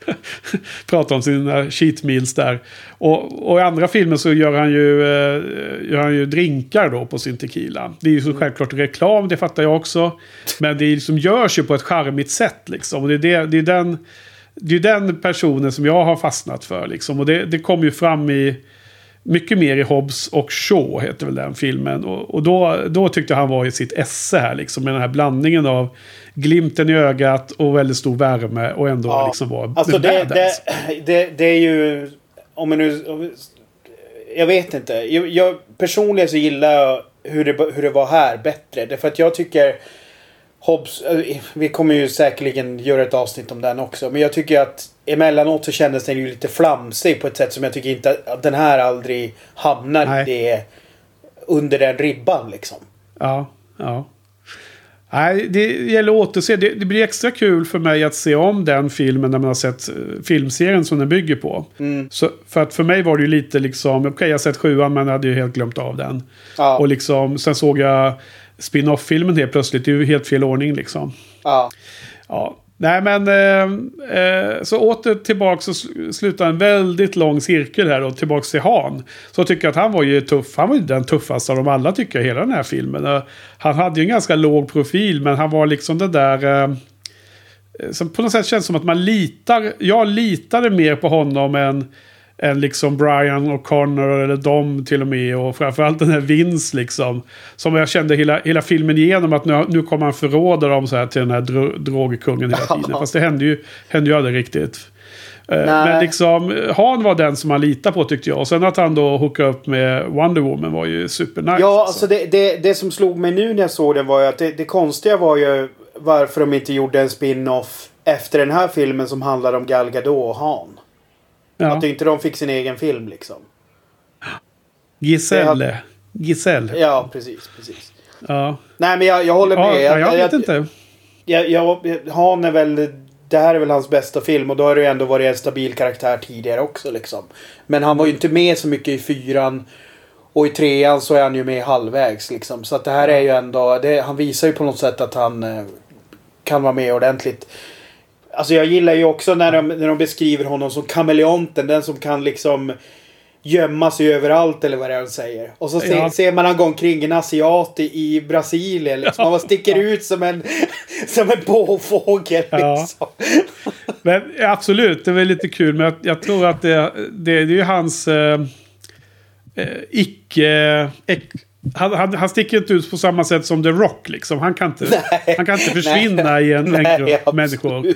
pratar om sina cheat meals där. Och, och i andra filmer så gör han, ju, eh, gör han ju drinkar då på sin tequila. Det är ju så självklart reklam, det fattar jag också. Men det är liksom, görs ju på ett charmigt sätt liksom. Och det är, det, det är den... Det är den personen som jag har fastnat för. Liksom. Och det, det kom ju fram i mycket mer i Hobbs och Shaw heter väl den filmen. Och, och då, då tyckte jag han var i sitt esse här liksom. Med den här blandningen av glimten i ögat och väldigt stor värme och ändå Ja. liksom var Alltså det, det, det, det är ju... Om man nu... Jag vet inte. Jag, jag, personligen så gillar jag hur det, hur det var här bättre. Därför att jag tycker... Hobbs, eh, vi kommer ju säkerligen göra ett avsnitt om den också. Men jag tycker att emellanåt så kändes den ju lite flamsig på ett sätt som jag tycker inte att den här aldrig hamnar Nej. det under den ribban liksom. Ja, ja. Nej, det gäller att återse. Det, det blir extra kul för mig att se om den filmen när man har sett eh, filmserien som den bygger på. Mm. Så, för att för mig var det ju lite liksom, okej jag har sett sjuan men jag hade ju helt glömt av den. Ja. Och liksom, sen såg jag spin-off-filmen helt plötsligt. Det är ju helt fel ordning liksom. Ja. Ja. Nej men, eh, eh, så åter tillbaka så sl- slutar en väldigt lång cirkel här och tillbaka till Han. Så tycker jag att han var ju tuff. Han var ju den tuffaste av dem alla tycker jag, hela den här filmen. Eh, han hade ju en ganska låg profil men han var liksom den där... Eh, som på något sätt känns som att man litar. Jag litade mer på honom än, än liksom Brian och Connor eller de till och med. Och framförallt den här Vince liksom. Som jag kände hela, hela filmen igenom att nu, nu kommer han förråda dem så här till den här dro, drogkungen hela tiden. Fast det hände ju, hände ju aldrig riktigt. Eh, Nej. Men liksom, Han var den som man litade på tyckte jag. Och sen att han då hookade upp med Wonder Woman var ju supernice. Ja, alltså det, det, det som slog mig nu när jag såg den var ju att det, det konstiga var ju varför de inte gjorde en spin-off efter den här filmen som handlar om Gal Gadot och Han. Ja. Att inte de fick sin egen film liksom. Giselle. Giselle. Ja, precis, precis. Ja. Nej, men jag, jag håller Ja, med. jag, jag vet jag, inte. Jag, jag, han är väl... Det här är väl hans bästa film och då har det ju ändå varit en stabil karaktär tidigare också liksom. Men han var ju inte med så mycket i fyran. Och i trean så är han ju med halvvägs liksom. Så att det här är ju ändå... Det, han visar ju på något sätt att han eh, kan vara med ordentligt. Alltså jag gillar ju också när de, när de beskriver honom som kameleonten. Den som kan liksom gömma sig överallt eller vad det är de säger. Och så ser, Ja. ser man han gå omkring en asiat i, Brasilien. Liksom. Han sticker ut som en, som en påfågel. Ja. Liksom. Men absolut, det är väl lite kul. Men jag, jag tror att det, det, det är ju hans eh, eh, icke... Äck, han, han, han sticker inte ut på samma sätt som The Rock. Liksom. Han, kan inte, Nej. han kan inte försvinna Nej. i en, absolut. människor.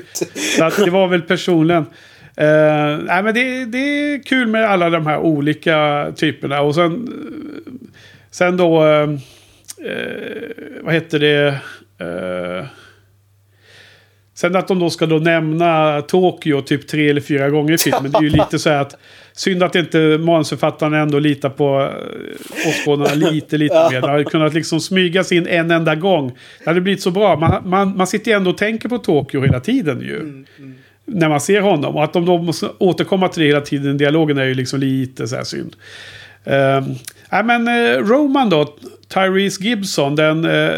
Så att det var väl personligen. Eh, nej, men det, det är kul med alla de här olika typerna. Och sen, sen då... Eh, eh, vad heter det? Sen att de då ska då nämna Tokyo typ tre eller fyra gånger i filmen. Det är ju lite så här att... Synd att inte manusförfattarna ändå litar på eh, åskådarna lite, lite mer. Det hade kunnat liksom smygas in en enda gång. Det hade blivit så bra. Man, man, man sitter ju ändå och tänker på Tokyo hela tiden ju. När man ser honom. Och att de då måste återkomma till det hela tiden i dialogen är ju liksom lite så här synd. Uh, nej men eh, Roman då, Tyrese Gibson, den, eh,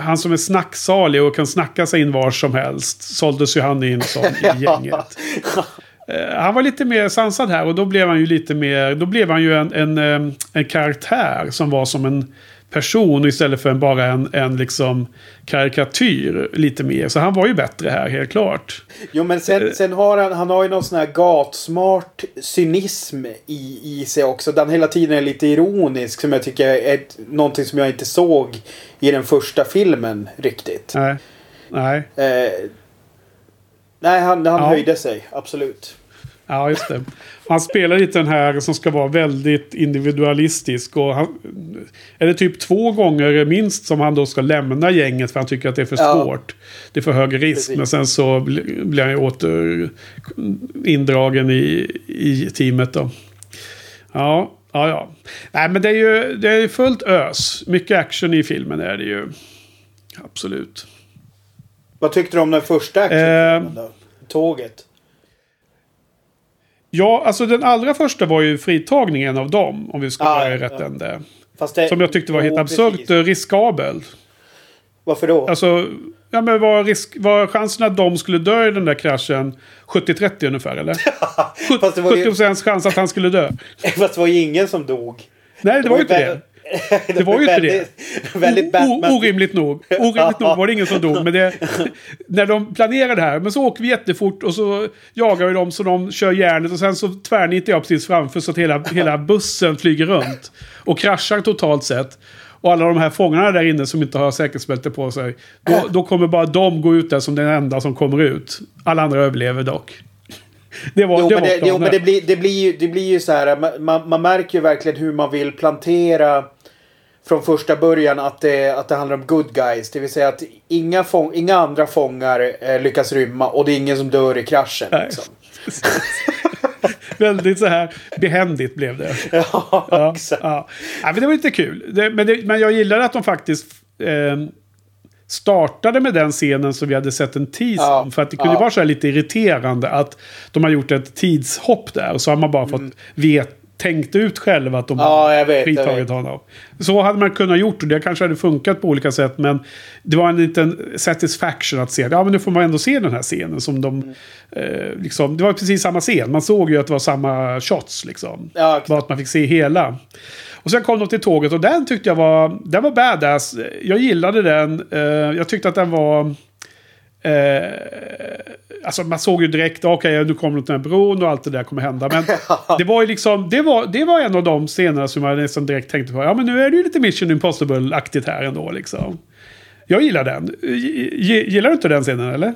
han som är snacksalig och kan snacka sig in var som helst, såldes ju han in som i gänget. Eh, han var lite mer sansad här och då blev han ju lite mer, då blev han ju en, en, eh, en karaktär som var som en person istället för en, bara en, en liksom karikatyr lite mer. Så han var ju bättre här, helt klart. Jo men Eh. sen, sen har han, han har ju någon sån här gatsmart cynism i, i sig också. Den hela tiden är lite ironisk som jag tycker är ett, någonting som jag inte såg i den första filmen riktigt. Nej. Nej. Eh, nej, han, han Ja. höjde sig. Absolut. Ja, just det. Han spelar lite den här som ska vara väldigt individualistisk. Och han, är det typ två gånger minst som han då ska lämna gänget för han tycker att det är för Ja. svårt. Det är för hög risk. Precis. Men sen så bli- blir han ju åter indragen i, i teamet då. Ja, ja, ja. Nej, men det är ju det är fullt ös. Mycket action i filmen är det ju. Absolut. Vad tyckte du om den första actionfilmen då? Tåget. Ja, alltså den allra första var ju fritagningen av dem. Om vi ska vara i rätt ände. Det, Som jag tyckte var helt absurt precis. eh, riskabel. Varför då? Alltså, ja men var, risk, var chansen att de skulle dö i den där kraschen 70-30 ungefär eller? Fast det var ju- 70% chans att han skulle dö. Fast det var ju ingen som dog. Nej, det var ju inte det. Det var ju inte väldigt, Väldigt O- Batman. orimligt nog. Orimligt nog var det ingen som dog. Men det, när de planerar det här. Men så åker vi jättefort och så jagar vi dem så de kör järnet. Och sen så tvärnitar jag precis framför så att hela, hela bussen flyger runt. Och kraschar totalt sett. Och alla de här fångarna där inne som inte har säkerhetsbälte på sig. Då, då kommer bara de gå ut där som den enda som kommer ut. Alla andra överlever dock. Det var, Jo, det men var det, jo, men det blir, det blir ju, det blir ju så här. man- Man, man märker ju verkligen hur man vill plantera från första början att det, att det handlar om good guys. Det vill säga att inga, fång, inga andra fångar eh, lyckas rymma och det är ingen som dör i kraschen. Liksom. Väldigt så här behändigt blev det. Ja, Ja, exakt. ja. ja, men det var lite kul. Det, men, det, men jag gillade att de faktiskt eh, startade med den scenen som vi hade sett en tease Ja, om. För att det kunde ja. vara så här lite irriterande att de har gjort ett tidshopp där. Och så har man bara fått vet, tänkt ut själv att de. Ja, jag vet, fritagit honom. Så hade man kunnat gjort och det kanske hade funkat på olika sätt. Men det var en liten satisfaction att se. Ja, men nu får man ändå se den här scenen som de... Mm. Eh, liksom, det var precis samma scen. Man såg ju att det var samma shots liksom. Ja. Bara att man fick se hela. Och sen kom de till tåget och den tyckte jag var... Den var badass. Jag gillade den. Eh, jag tyckte att den var... Eh, alltså man såg ju direkt, okej nu kommer den här bron och allt det där kommer hända. Men det var ju liksom, det var, det var en av de scenerna som jag nästan direkt tänkte på. Ja men nu är det ju lite Mission Impossible-aktigt här ändå liksom. Jag gillar den. Gillar du inte den scenen eller?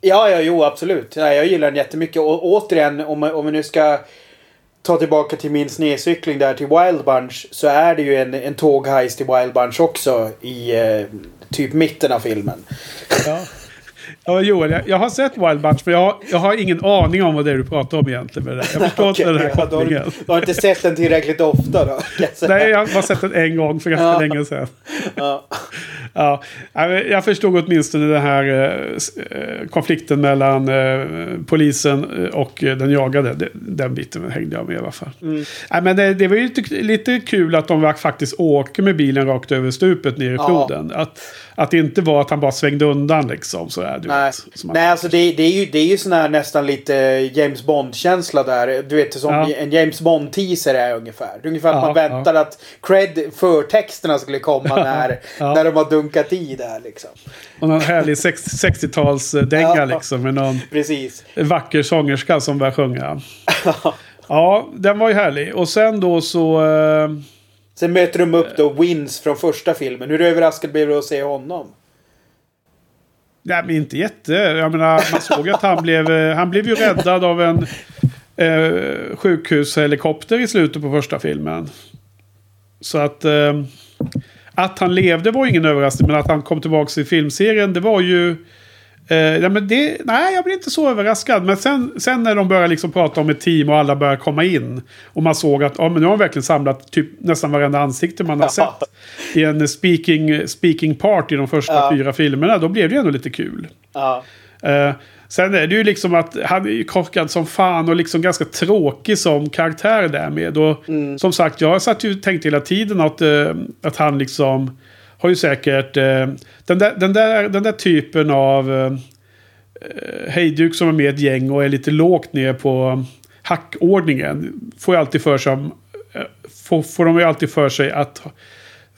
Ja, ja, jo, absolut. Nej, jag gillar den jättemycket. Och återigen, om, om vi nu ska ta tillbaka till min snedcykling där till Wild Bunch. Så är det ju en, en tågheist i Wild Bunch också i eh, typ mitten av filmen. Ja. Ja, Joel, jag, jag har sett Wild Bunch men jag har, jag har ingen aning om vad det är du pratar om egentligen. Med det där. Jag förstår inte den här ja, har du, kopplingen. du har inte sett den tillräckligt ofta då? jag. Nej, jag har bara sett den en gång för ganska länge sedan. Ja. Ja, jag förstod åtminstone den här eh, eh, konflikten mellan eh, polisen och den jagade. Den biten hängde jag med i alla fall. Mm. Nej, men det, det var ju lite, lite kul att de faktiskt åker med bilen rakt över stupet ner i Ja. floden. Att, att det inte var att han bara svängde undan liksom. Så är det, Nej, som att- Nej alltså det, det är ju, det är ju sån här nästan lite James Bond-känsla där. Du vet som Ja. en James Bond-teaser är ungefär. Ungefär att Ja, man väntar att cred förtexterna skulle komma när, Ja. när de har dunkat i där liksom. Och någon härlig sex- 60-talsdänga Ja. liksom. Med någon Precis. vacker sångerska som börjar sjunga. Ja, den var ju härlig. Och sen då så... Eh, Sen möter de upp då Wins från första filmen. Hur överraskad blev du att se honom? Nej, men inte jätte. Jag menar, man såg att han blev, eh, han blev ju räddad av en eh, sjukhushelikopter i slutet på första filmen. Så att... Eh, att han levde var ingen överraskning, men att han kom tillbaka i filmserien, det var ju... Eh, men det, nej, jag blev inte så överraskad. Men sen, sen när de började liksom prata om ett team och alla började komma in. Och man såg att ja, men nu har de verkligen samlat typ nästan varenda ansikte man har sett. I en speaking, speaking part i de första Ja. fyra filmerna. Då blev det ändå lite kul. Ja. Eh, sen är det ju liksom att han är ju korkad som fan och liksom ganska tråkig som karaktär därmed. Och som sagt, jag satt ju och tänkte hela tiden att, eh, att han liksom har ju säkert eh, den, där, den, där, den där typen av eh, hejduk som är med i ett gäng och är lite lågt ner på hackordningen. Får ju alltid för sig, får, får de ju alltid för sig att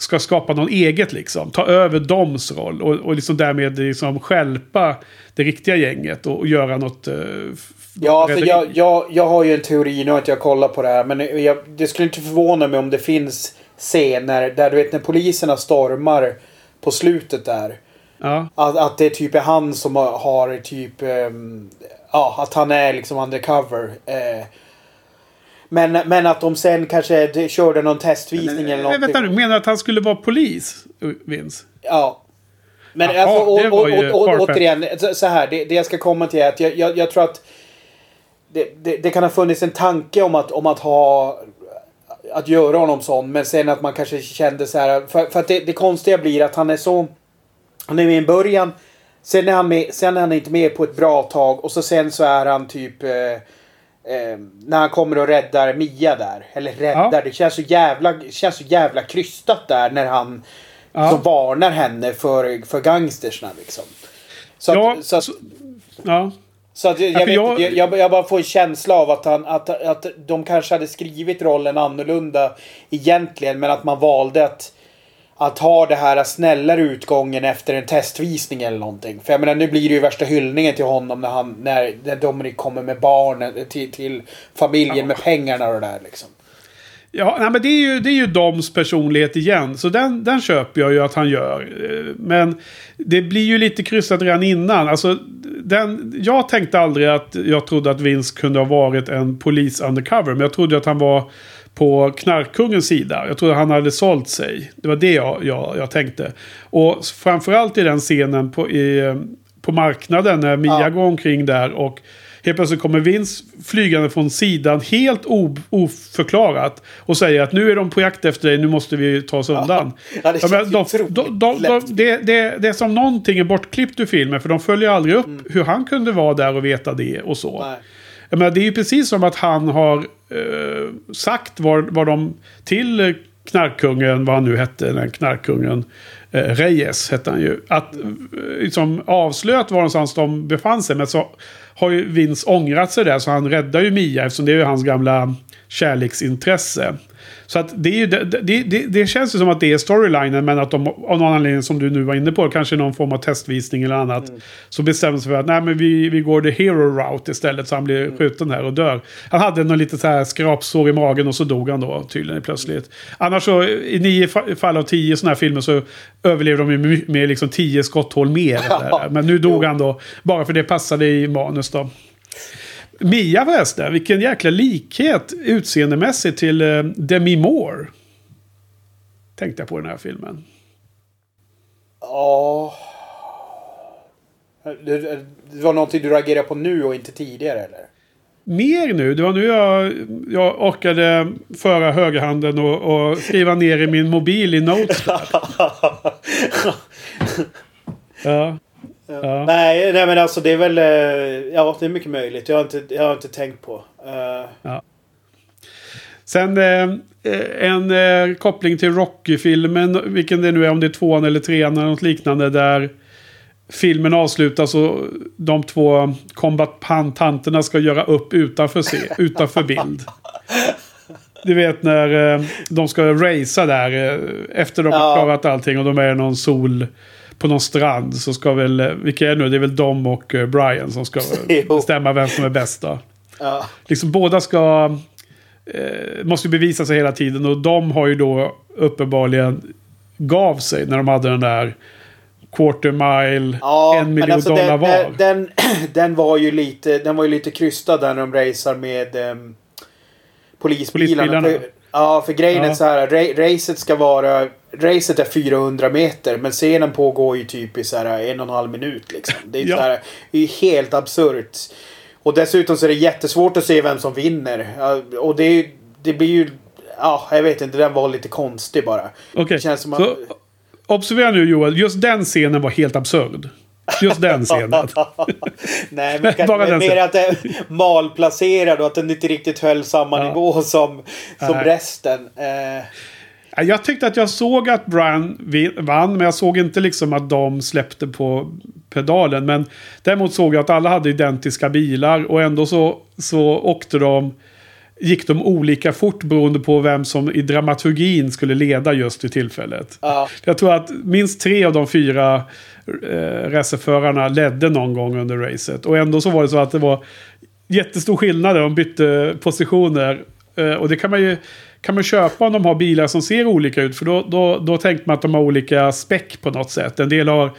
ska skapa någon eget liksom. Ta över doms roll och, och liksom därmed liksom skälpa det riktiga gänget och, och göra något... eh, Ja, rädderi. jag, jag, jag har ju en teori, nu har inte jag kollat på det här, men jag, det skulle inte förvåna mig om det finns scener där du vet när poliserna stormar på slutet där. Ja. Att, att det typ är han som har, har typ... ehm, ja, att han är liksom undercover. Eh, men, men att de sen kanske de körde någon testvisning eller Men, någonting. vänta nu, menar du att han skulle vara polis, Vince? Ja. Men Jaha, alltså, och, och, farfetched. återigen, så- här. Det, det jag ska komma till är att jag, jag, jag tror att det, det, det kan ha funnits en tanke om att, om att ha att göra honom sån. Men sen att man kanske kände så här. För, för att det, det konstiga blir att han är så... Han är med i början. Sen är, han med, sen är han inte med på ett bra tag. Och så sen så är han typ... Eh, eh, när han kommer och räddar Mia där. Eller räddar. Ja. Det känns så jävla, känns så jävla krystat där när han Ja. som varnar henne för, för gangstersna liksom. Så att, Ja, så att, så- Ja. så att jag, Ja, vet, jag, jag, jag bara får en känsla av att, han, att, att de kanske hade skrivit rollen annorlunda egentligen. Men att man valde att, att ha det här snällare utgången efter en testvisning eller någonting. För jag menar nu blir det ju värsta hyllningen till honom när, han, när, när Dominic kommer med barnen till, till familjen med pengarna och det där liksom. Ja, nej, men det är ju, det är ju Doms personlighet igen. Så den, den köper jag ju att han gör. Men det blir ju lite kryssat redan innan. Alltså, den, jag tänkte aldrig att jag trodde att Vince kunde ha varit en polis undercover. Men jag trodde att han var på knarkkungens sida. Jag trodde han hade sålt sig. Det var det jag, jag, jag tänkte. Och framförallt i den scenen på, i, på marknaden när Mia Ja. går omkring där och helt plötsligt kommer Vince flygande från sidan helt oförklarat och säger att nu är de på jakt efter dig, nu måste vi ta oss undan. Ja, det Ja, de, de, de, det, det, det är som någonting är bortklippt ur filmen för de följer aldrig upp Mm. hur han kunde vara där och veta det och så. Nej. Jag menar, det är ju precis som att han har eh, sagt vad, vad de till knarkkungen, vad han nu hette, den knarkkungen. Eh, Reyes hette han ju. Att eh, liksom avslöjat var någonstans de befann sig. Men så har ju Vince ångrat sig där så han räddar ju Mia eftersom det är ju hans gamla kärleksintresse. Så att det, är ju, det, det, det, känns ju som att det är storylinen men att de av någon anledning som du nu var inne på, kanske någon form av testvisning eller annat. Mm. Så bestämmer sig för att nej, men vi, vi går the hero route istället så han blir Mm. skjuten här och dör. Han hade någon lite så här skrapsår i magen och så dog han då tydligen plötsligt. Annars så i nio fa- fall av tio sådana här filmer så överlever de ju med, med liksom tio skotthål mer. Men nu dog han då bara för det passade i manus då. Mia förresten, vilken jäkla likhet utseendemässigt till eh, Demi Moore. Tänkte jag på den här filmen. Ja. Det, var någonting du reagerade på nu och inte tidigare eller? Mer nu, det var nu jag, jag orkade föra högerhanden och, och skriva ner i min mobil i Notes. Ja. Ja. Nej, nej men alltså det är väl... eh, Ja, det är mycket möjligt. Jag har inte, jag har inte tänkt på. Eh, Sen eh, en eh, koppling till Rocky-filmen, vilken det nu är, om det är tvåan eller trean eller något liknande, där filmen avslutas och de två kombatanterna ska göra upp utanför, se, utanför bild. Du vet när eh, de ska racea där efter de har Ja. klarat allting och de är i någon sol på någon strand så ska väl, eh, vilka är det nu? Det är väl Dom och eh, Brian som ska Jo. bestämma vem som är bäst då. ja. Liksom båda ska... Eh, måste bevisa sig hela tiden och de har ju då uppenbarligen gav sig när de hade den där quarter mile, Ja, en miljon alltså dollar den, var. Den, den, var ju lite, den var ju lite krystad där när de racear med um, polisbilarna. Polisbilarna. För, ja, för grejen Ja. är så här. Ra, racet ska vara... Racet är 400 meter men scenen pågår ju typ i så här en och en halv minut liksom. Det är, Ja. så här, det är helt absurt. Och dessutom så är det jättesvårt att se vem som vinner. Och det, det blir ju... Ja, jag vet inte. Den var lite konstig bara. Okej, känns som så observera nu Joel, just den scenen var helt absurd. Just den scenen. Nej, men kanske Bara den mer att det är malplacerad och att den inte riktigt höll samma Ja. nivå som, som Nej. resten. Eh, Jag tyckte att jag såg att Brian vann, men jag såg inte liksom att de släppte på pedalen. Men däremot såg jag att alla hade identiska bilar och ändå så, så åkte de gick de olika fort beroende på vem som i dramaturgin skulle leda just vid tillfället. ja. Jag tror att minst tre av de fyra eh, racerförarna ledde någon gång under racet. Och ändå så var det så att det var jättestor skillnad. De bytte positioner. Eh, och det kan man ju kan man köpa om de har bilar som ser olika ut. För då, då, då tänkte man att de har olika späck på något sätt. En del har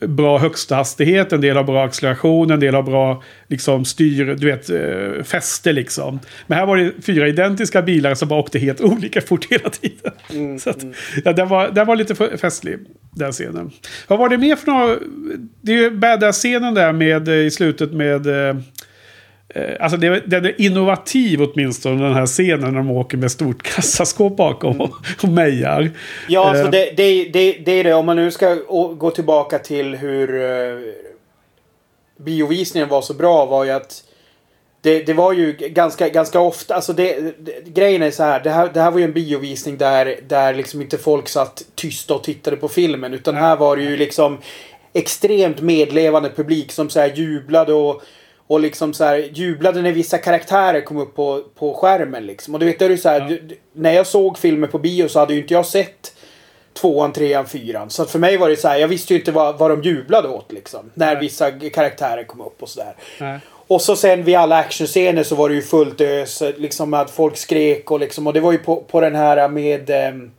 bra högsta hastighet, en del har bra acceleration, en del har bra liksom, styr, du vet, eh, fäste liksom. Men här var det fyra identiska bilar som bara åkte helt olika fort hela tiden. Mm, så att, mm. ja, den, var, den var lite festlig, den scenen. Vad var det mer för några... Det är ju badass-scenen där med, eh, i slutet med... Eh, Eh, alltså det, den är innovativ åtminstone den här scenen när de åker med stort kassaskåp bakom och, och mejar. Ja, alltså eh. det, det, det, det är det. Om man nu ska gå tillbaka till hur uh, biovisningen var så bra var ju att det, det var ju ganska, ganska ofta, alltså det, grejen är så här det, här. det här var ju en biovisning där, där liksom inte folk satt tysta och tittade på filmen. Utan här var det ju liksom extremt medlevande publik som så här jublade och och liksom så här jublade när vissa karaktärer kom upp på, på skärmen liksom. Och du vet, det är så här, ja. du, när jag såg filmer på bio så hade ju inte jag sett tvåan, trean, fyran. Så att för mig var det så här, jag visste ju inte vad, vad de jublade åt liksom. När Nej. vissa karaktärer kom upp och sådär. Och så sen vid alla actionscener så var det ju fullt ös. Liksom att folk skrek och liksom. Och det var ju på, på den här med... Um,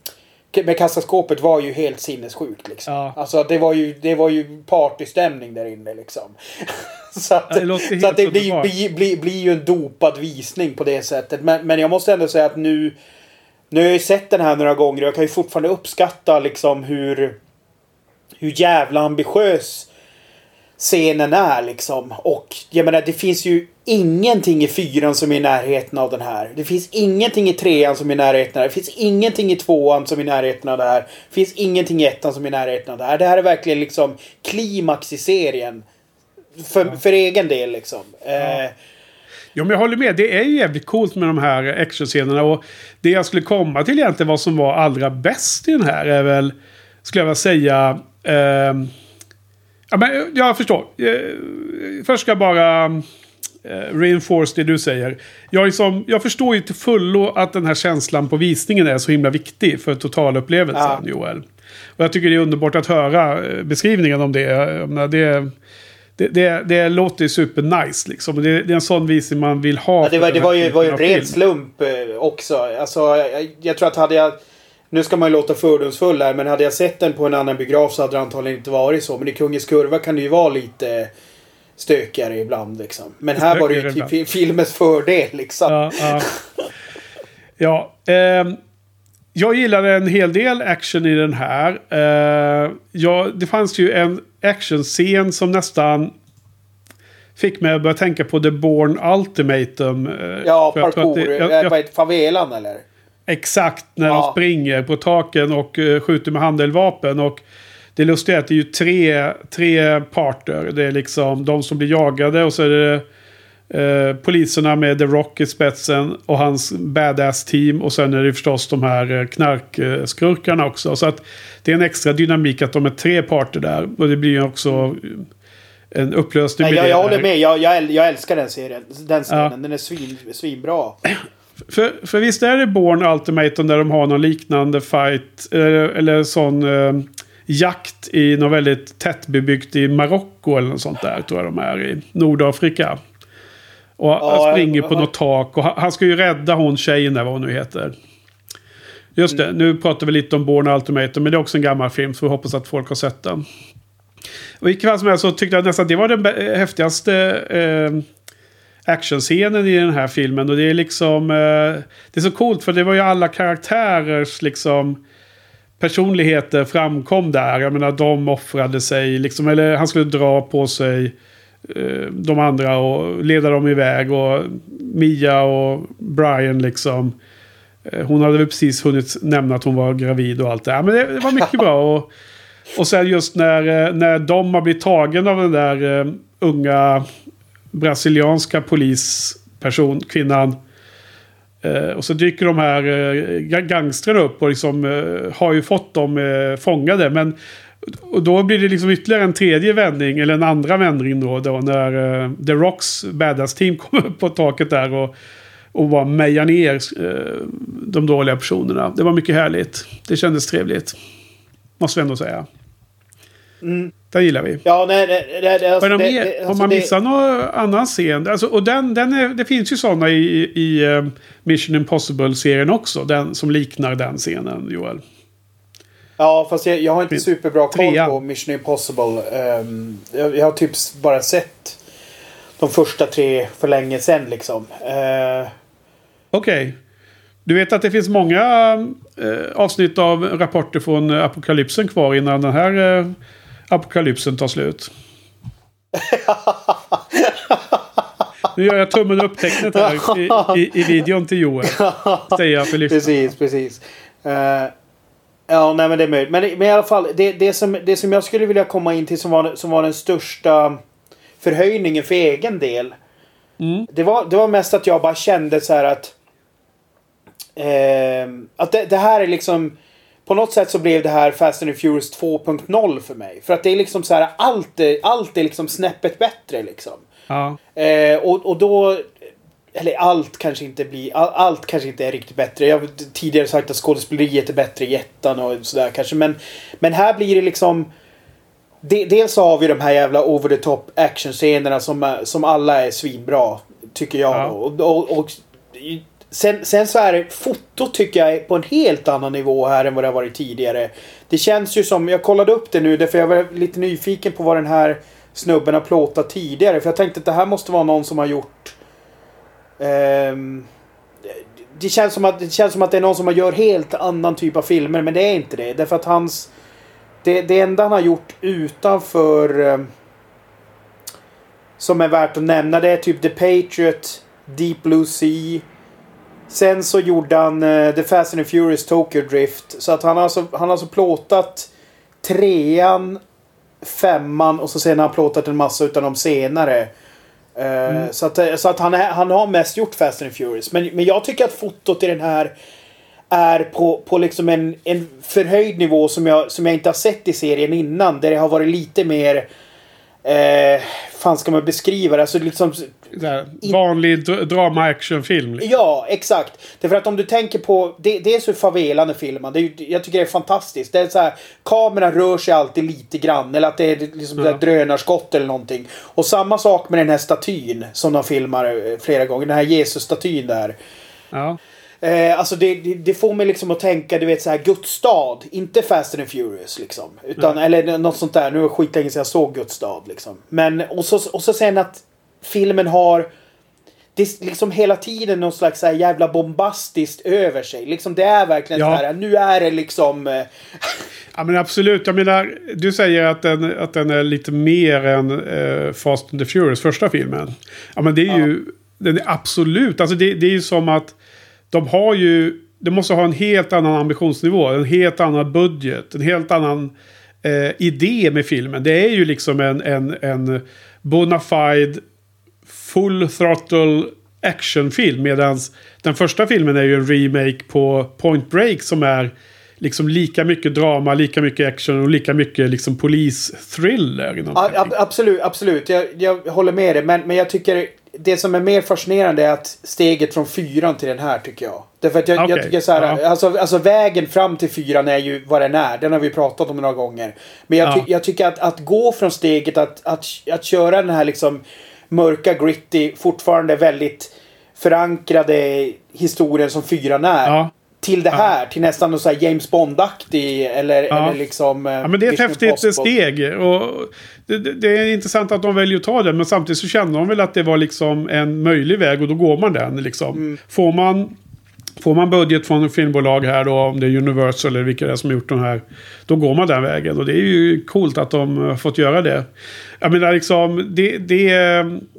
med kassaskåpet var ju helt sinnessjukt liksom. Ja. Alltså det var ju, det var ju partystämning där inne liksom. så att, ja, det, så att det blir, blir, blir, blir ju en dopad visning på det sättet. Men, men jag måste ändå säga att nu... Nu har jag ju sett den här några gånger och jag kan ju fortfarande uppskatta liksom hur... Hur jävla ambitiös scenen är liksom. Och jag menar det finns ju ingenting i fyran som är i närheten av den här. Det finns ingenting i trean som är i närheten av det här. Det finns ingenting i tvåan som är i närheten av det här. Det finns ingenting i ettan som är i närheten av det här. Det här är verkligen liksom klimax i serien. För, ja. för egen del liksom. Ja. Eh, Jo, men jag håller med. Det är ju jävligt coolt med de här actionscenerna. Och det jag skulle komma till egentligen vad som var allra bäst i den här är väl, skulle jag vilja säga, eh, Ja, men jag förstår. Eh, först ska jag bara eh, reinforce det du säger. Jag, liksom, jag förstår ju till fullo att den här känslan på visningen är så himla viktig för totalupplevelsen, ja. Joel. Och jag tycker det är underbart att höra eh, beskrivningen om det. Det, det, det, det låter ju supernice liksom. Det, det är en sån visning man vill ha. Ja, det var, det var ju, var ju en ren slump också. Alltså, jag, jag tror att hade jag nu ska man ju låta fördomsfull här men hade jag sett den på en annan biograf så hade det antagligen inte varit så. Men i Kungens Kurva kan det ju vara lite stökigare ibland liksom. Men här var det ju typ filmens fördel liksom. Ja, ja. ja eh, jag gillade en hel del action i den här. Eh, ja, det fanns ju en actionscen som nästan fick mig att börja tänka på The Born Ultimatum. Eh, ja, parkour. Det, jag, jag, jag, favelan eller? Exakt, när ja. de springer på taken och uh, skjuter med handeldvapen. Och det lustiga är att det är ju tre, tre parter. Det är liksom de som blir jagade och så är det uh, poliserna med The Rock i spetsen och hans badass-team. Och sen är det förstås de här uh, knarkskurkarna också. Så att det är en extra dynamik att de är tre parter där. Och det blir ju också en upplösning. Nej, jag, jag håller med. Jag, jag, jag älskar den serien. Den serien. Ja. Den är svin, svinbra. För, för visst är det Born Ultimatum där de har någon liknande fight. Eller, eller sån eh, jakt i något väldigt tättbebyggt i Marocko eller något sånt där. Tror jag de är i Nordafrika. Och ja, han springer på något tak. Och han ska ju rädda hon tjejen där, vad hon nu heter. Just det, mm. nu pratar vi lite om Born Ultimatum. Men det är också en gammal film, så vi hoppas att folk har sett den. Och i kväll som helst så tyckte jag nästan att det var den häftigaste eh, actionscenen i den här filmen. Och det är liksom... Eh, det är så coolt för det var ju alla karaktärers liksom personligheter framkom där. Jag menar de offrade sig liksom. Eller han skulle dra på sig eh, de andra och leda dem iväg. Och Mia och Brian liksom. Eh, hon hade väl precis hunnit nämna att hon var gravid och allt det där. Men det, det var mycket bra. Och, och sen just när, eh, när de har blivit tagen av den där eh, unga brasilianska polisperson, kvinnan. Eh, och så dyker de här eh, gangstrarna upp och liksom eh, har ju fått dem eh, fångade. Men och då blir det liksom ytterligare en tredje vändning, eller en andra vändning då, då när eh, The Rocks badass team kommer upp på taket där och, och bara mejar ner eh, de dåliga personerna. Det var mycket härligt. Det kändes trevligt. Måste vi ändå säga. Mm. Den gillar vi. Ja, nej, det, det, det, alltså, det, det, det, Har man alltså, missat någon annan scen? Alltså, och den, den är, det finns ju sådana i, i uh, Mission Impossible-serien också. Den som liknar den scenen, Joel. Ja, fast jag, jag har inte superbra koll på Mission Impossible. Ehm, jag, jag har typ bara sett de första tre för länge sedan liksom. Eh, Okej. Du vet att det finns många eh, avsnitt av rapporter från eh, apokalypsen kvar innan den här eh, apokalypsen tar slut. Nu gör jag tummen upp-tecknet här i, i, i videon till Joel. Säger jag för lyssnarna. precis, precis. Eh, ja, nej men det är möjligt. Men, men i alla fall, det, det, som, det som jag skulle vilja komma in till som var, som var den största förhöjningen för egen del. Mm. Det, var, det var mest att jag bara kände så här att... ehm, att det, det här är liksom... På något sätt så blev det här Fast and Furious 2.0 för mig. För att det är liksom så här, allt är, allt är liksom snäppet bättre liksom. Ja. Eh, och, och då... Eller allt kanske inte blir... All, allt kanske inte är riktigt bättre. Jag har tidigare sagt att skådespeleriet är bättre i ettan och sådär kanske. Men, men här blir det liksom... De, dels har vi de här jävla over the top actionscenerna som, som alla är svinbra. Tycker jag. Ja. Och, och, och, sen, sen så är det... Fotot tycker jag är på en helt annan nivå här än vad det har varit tidigare. Det känns ju som... Jag kollade upp det nu därför jag var lite nyfiken på vad den här snubben har plåtat tidigare. För jag tänkte att det här måste vara någon som har gjort... Um, det, känns som att, det känns som att det är någon som har gjort helt annan typ av filmer. Men det är inte det. Därför att hans... Det, det enda han har gjort utanför... Um, som är värt att nämna det är typ The Patriot, Deep Blue Sea. Sen så gjorde han eh, The Fast and the Furious Tokyo Drift. Så att han har alltså, han har alltså plåtat trean, femman och så sen har han plåtat en massa utav dem senare. Eh, Så att, eh, så att han, han har mest gjort Fast and the Furious. Men, men jag tycker att fotot i den här är på, på liksom en, en förhöjd nivå som jag, som jag inte har sett i serien innan. Där det har varit lite mer... Eh, fan ska man beskriva det? Alltså liksom... Här, vanlig dr- drama-actionfilm. Liksom. Ja, exakt. Därför att om du tänker på... Det, dels hur favelan är filmad. Det är, jag tycker det är fantastiskt. Det är så här, kameran rör sig alltid lite grann. Eller att det är liksom Ja. ja. drönarskott eller någonting. Och samma sak med den här statyn som de filmar eh, flera gånger. Den här Jesus-statyn där. Ja. Eh, alltså det, det, det får mig liksom att tänka, du vet så här Guds stad. Inte Fast and Furious liksom. Utan, Eller något sånt där. Nu är det skitlänge sedan jag såg Guds stad liksom. Men och så, och så sen att filmen har... Det är liksom hela tiden någon slags så här jävla bombastiskt över sig. Liksom det är verkligen Ja. så här. Nu är det liksom... Eh, ja, men absolut. Jag menar, du säger att den, att den är lite mer än eh, Fast and the Furious, första filmen. Ja, men det är ju... Den är absolut. Alltså det, det är ju som att de har ju... De måste ha en helt annan ambitionsnivå, en helt annan budget, en helt annan eh, idé med filmen. Det är ju liksom en, en, en bona fide full throttle actionfilm. Medan den första filmen är ju en remake på Point Break som är liksom lika mycket drama, lika mycket action och lika mycket liksom polis-thriller. absolut, absolut. Jag, jag håller med dig. Men, men jag tycker det som är mer fascinerande är att steget från fyran till den här tycker jag. Därför att jag, jag Okej, tycker så här, ja. alltså, alltså vägen fram till fyran är ju vad den är. Den har vi pratat om några gånger. Men jag, ty, Ja. jag tycker att, att gå från steget att, att, att köra den här liksom mörka, gritty, fortfarande väldigt förankrade historien som fyran är. Ja. Till det här, till nästan någon så James Bond-aktig eller, Ja. eller liksom... eh, Ja, men det är ett häftigt steg. Och det, det, det är intressant att de väljer att ta den. Men samtidigt så känner de väl att det var liksom en möjlig väg. Och då går man den. Liksom. Mm. Får, man, får man budget från filmbolag här då. Om det är Universal eller vilka det är som har gjort de här. Då går man den vägen. Och det är ju coolt att de har fått göra det. Jag menar liksom. Det, det,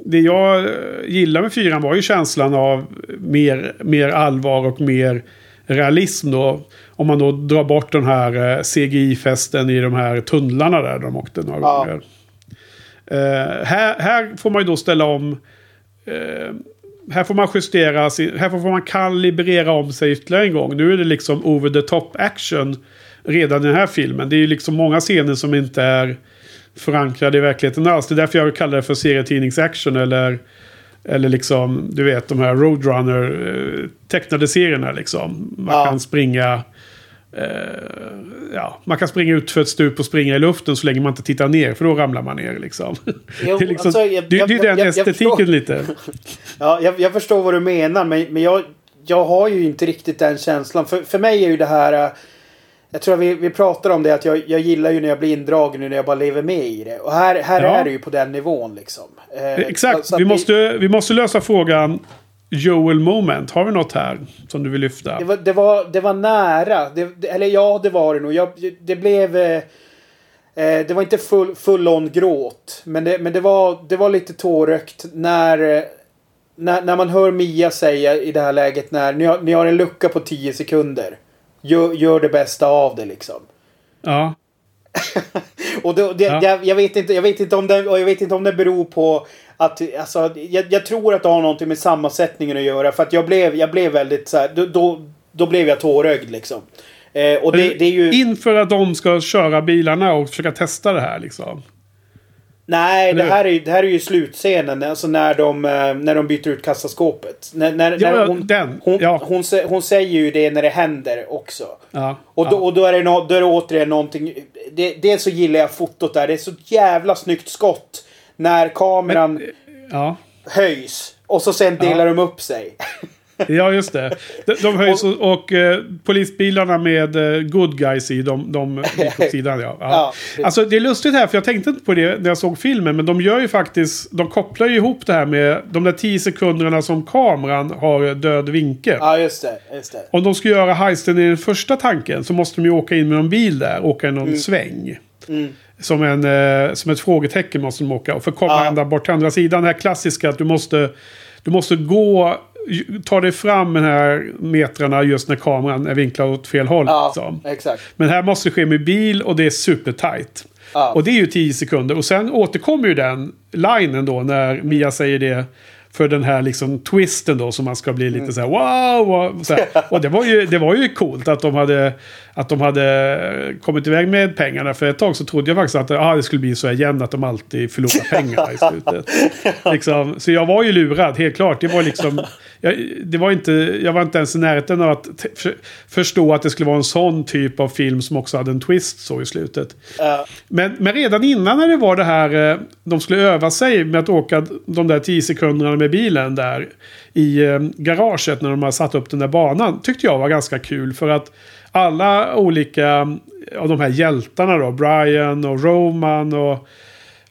det jag gillar med fyran var ju känslan av mer, mer allvar och mer realism då. Om man då drar bort den här eh, CGI-festen i de här tunnlarna där de åkte några Ja. gånger. Eh, här, här får man ju då ställa om. eh, här får man justera, sin, här får man kalibrera om sig ytterligare en gång. Nu är det liksom over the top action redan i den här filmen. Det är ju liksom många scener som inte är förankrade i verkligheten alls. Det är därför jag kallar det för serietidningsaction eller eller liksom, du vet de här Roadrunner eh, tecknade serierna liksom. Man Ja. kan springa... Eh, ja, man kan springa ut för ett stup och springa i luften så länge man inte tittar ner. För då ramlar man ner liksom. Jo, det är liksom alltså, jag- det, jag- det är den jag- estetiken lite. Ja, jag, jag förstår vad du menar men, men jag, jag har ju inte riktigt den känslan. För, för mig är ju det här... Jag tror att vi, vi pratar om det att jag, jag gillar ju när jag blir indragen nu när jag bara lever med i det. Och här, här Ja. är det ju på den nivån liksom. Eh, Exakt, så att vi det- måste, vi måste lösa frågan Joel Moment. Har vi något här som du vill lyfta? Det var, det var, det var nära. Det, eller ja, det var det nog. Jag, det blev... Eh, eh, det var inte full, full on gråt. Men, det, men det, var, det var lite tårögt när, eh, när, när man hör Mia säga i det här läget när ni har, ni har en lucka på 10 sekunder. Gör, gör det bästa av det liksom. Ja. Och det, det, Ja. jag, jag, vet inte, jag, vet inte om det, jag vet inte om det beror på att... Alltså, jag, jag tror att det har någonting med sammansättningen att göra. För att jag blev, jag blev väldigt så här, då, då, då blev jag tårögd liksom. Eh, och det, det är ju... Inför att de ska köra bilarna och försöka testa det här liksom. Nej, det här, är, det här är ju slutscenen. Alltså när de, eh, när de byter ut kassaskåpet. När, när, Ja, när hon, den. Hon, Ja. hon, hon säger ju det när det händer också. Ja. Och då, och då, är det no, då är det återigen någonting. Det, dels så gillar jag fotot där. Det är så jävla snyggt skott. När kameran ja. höjs. Och så sen delar de upp sig. Ja, just det. De, de höjs och, och eh, polisbilarna med eh, good guys i, de, de gick åt sidan. Ja. Ja. Ja, Alltså det är lustigt här, för jag tänkte inte på det när jag såg filmen. Men de gör ju faktiskt, de kopplar ju ihop det här med de där tio sekunderna som kameran har död vinkel. Ja, just det. Just det. Om de ska göra heisten i den första tanken så måste de ju åka in med någon bil där. Åka i någon sväng. Mm. Som, en, eh, som ett frågetecken måste de åka. Och för komma Ja. ända bort till andra sidan. Det här klassiska att du måste, du måste gå, ta dig fram den här metrarna just när kameran är vinklad åt fel håll. Ja, liksom. exakt. Men här måste det ske med bil och det är supertight. Ja. Och det är ju 10 sekunder. Och sen återkommer ju den linen då när Mia säger det. För den här liksom twisten då som man ska bli lite så här wow. wow så här. Och det var, ju, det var ju coolt att de, hade, att de hade kommit iväg med pengarna. För ett tag så trodde jag faktiskt att ah, det skulle bli så igen att de alltid förlorar pengarna i slutet. liksom, så jag var ju lurad, helt klart. Det var liksom... Jag, det var inte, jag var inte ens i närheten av att för, förstå att det skulle vara en sån typ av film som också hade en twist så i slutet. Ja. Men, men redan innan när det var det här, eh, de skulle öva sig med att åka de där 10 sekunderna med bilen där i eh, garaget när de har satt upp den där banan. Tyckte jag var ganska kul för att alla olika av de här hjältarna då, Brian och Roman och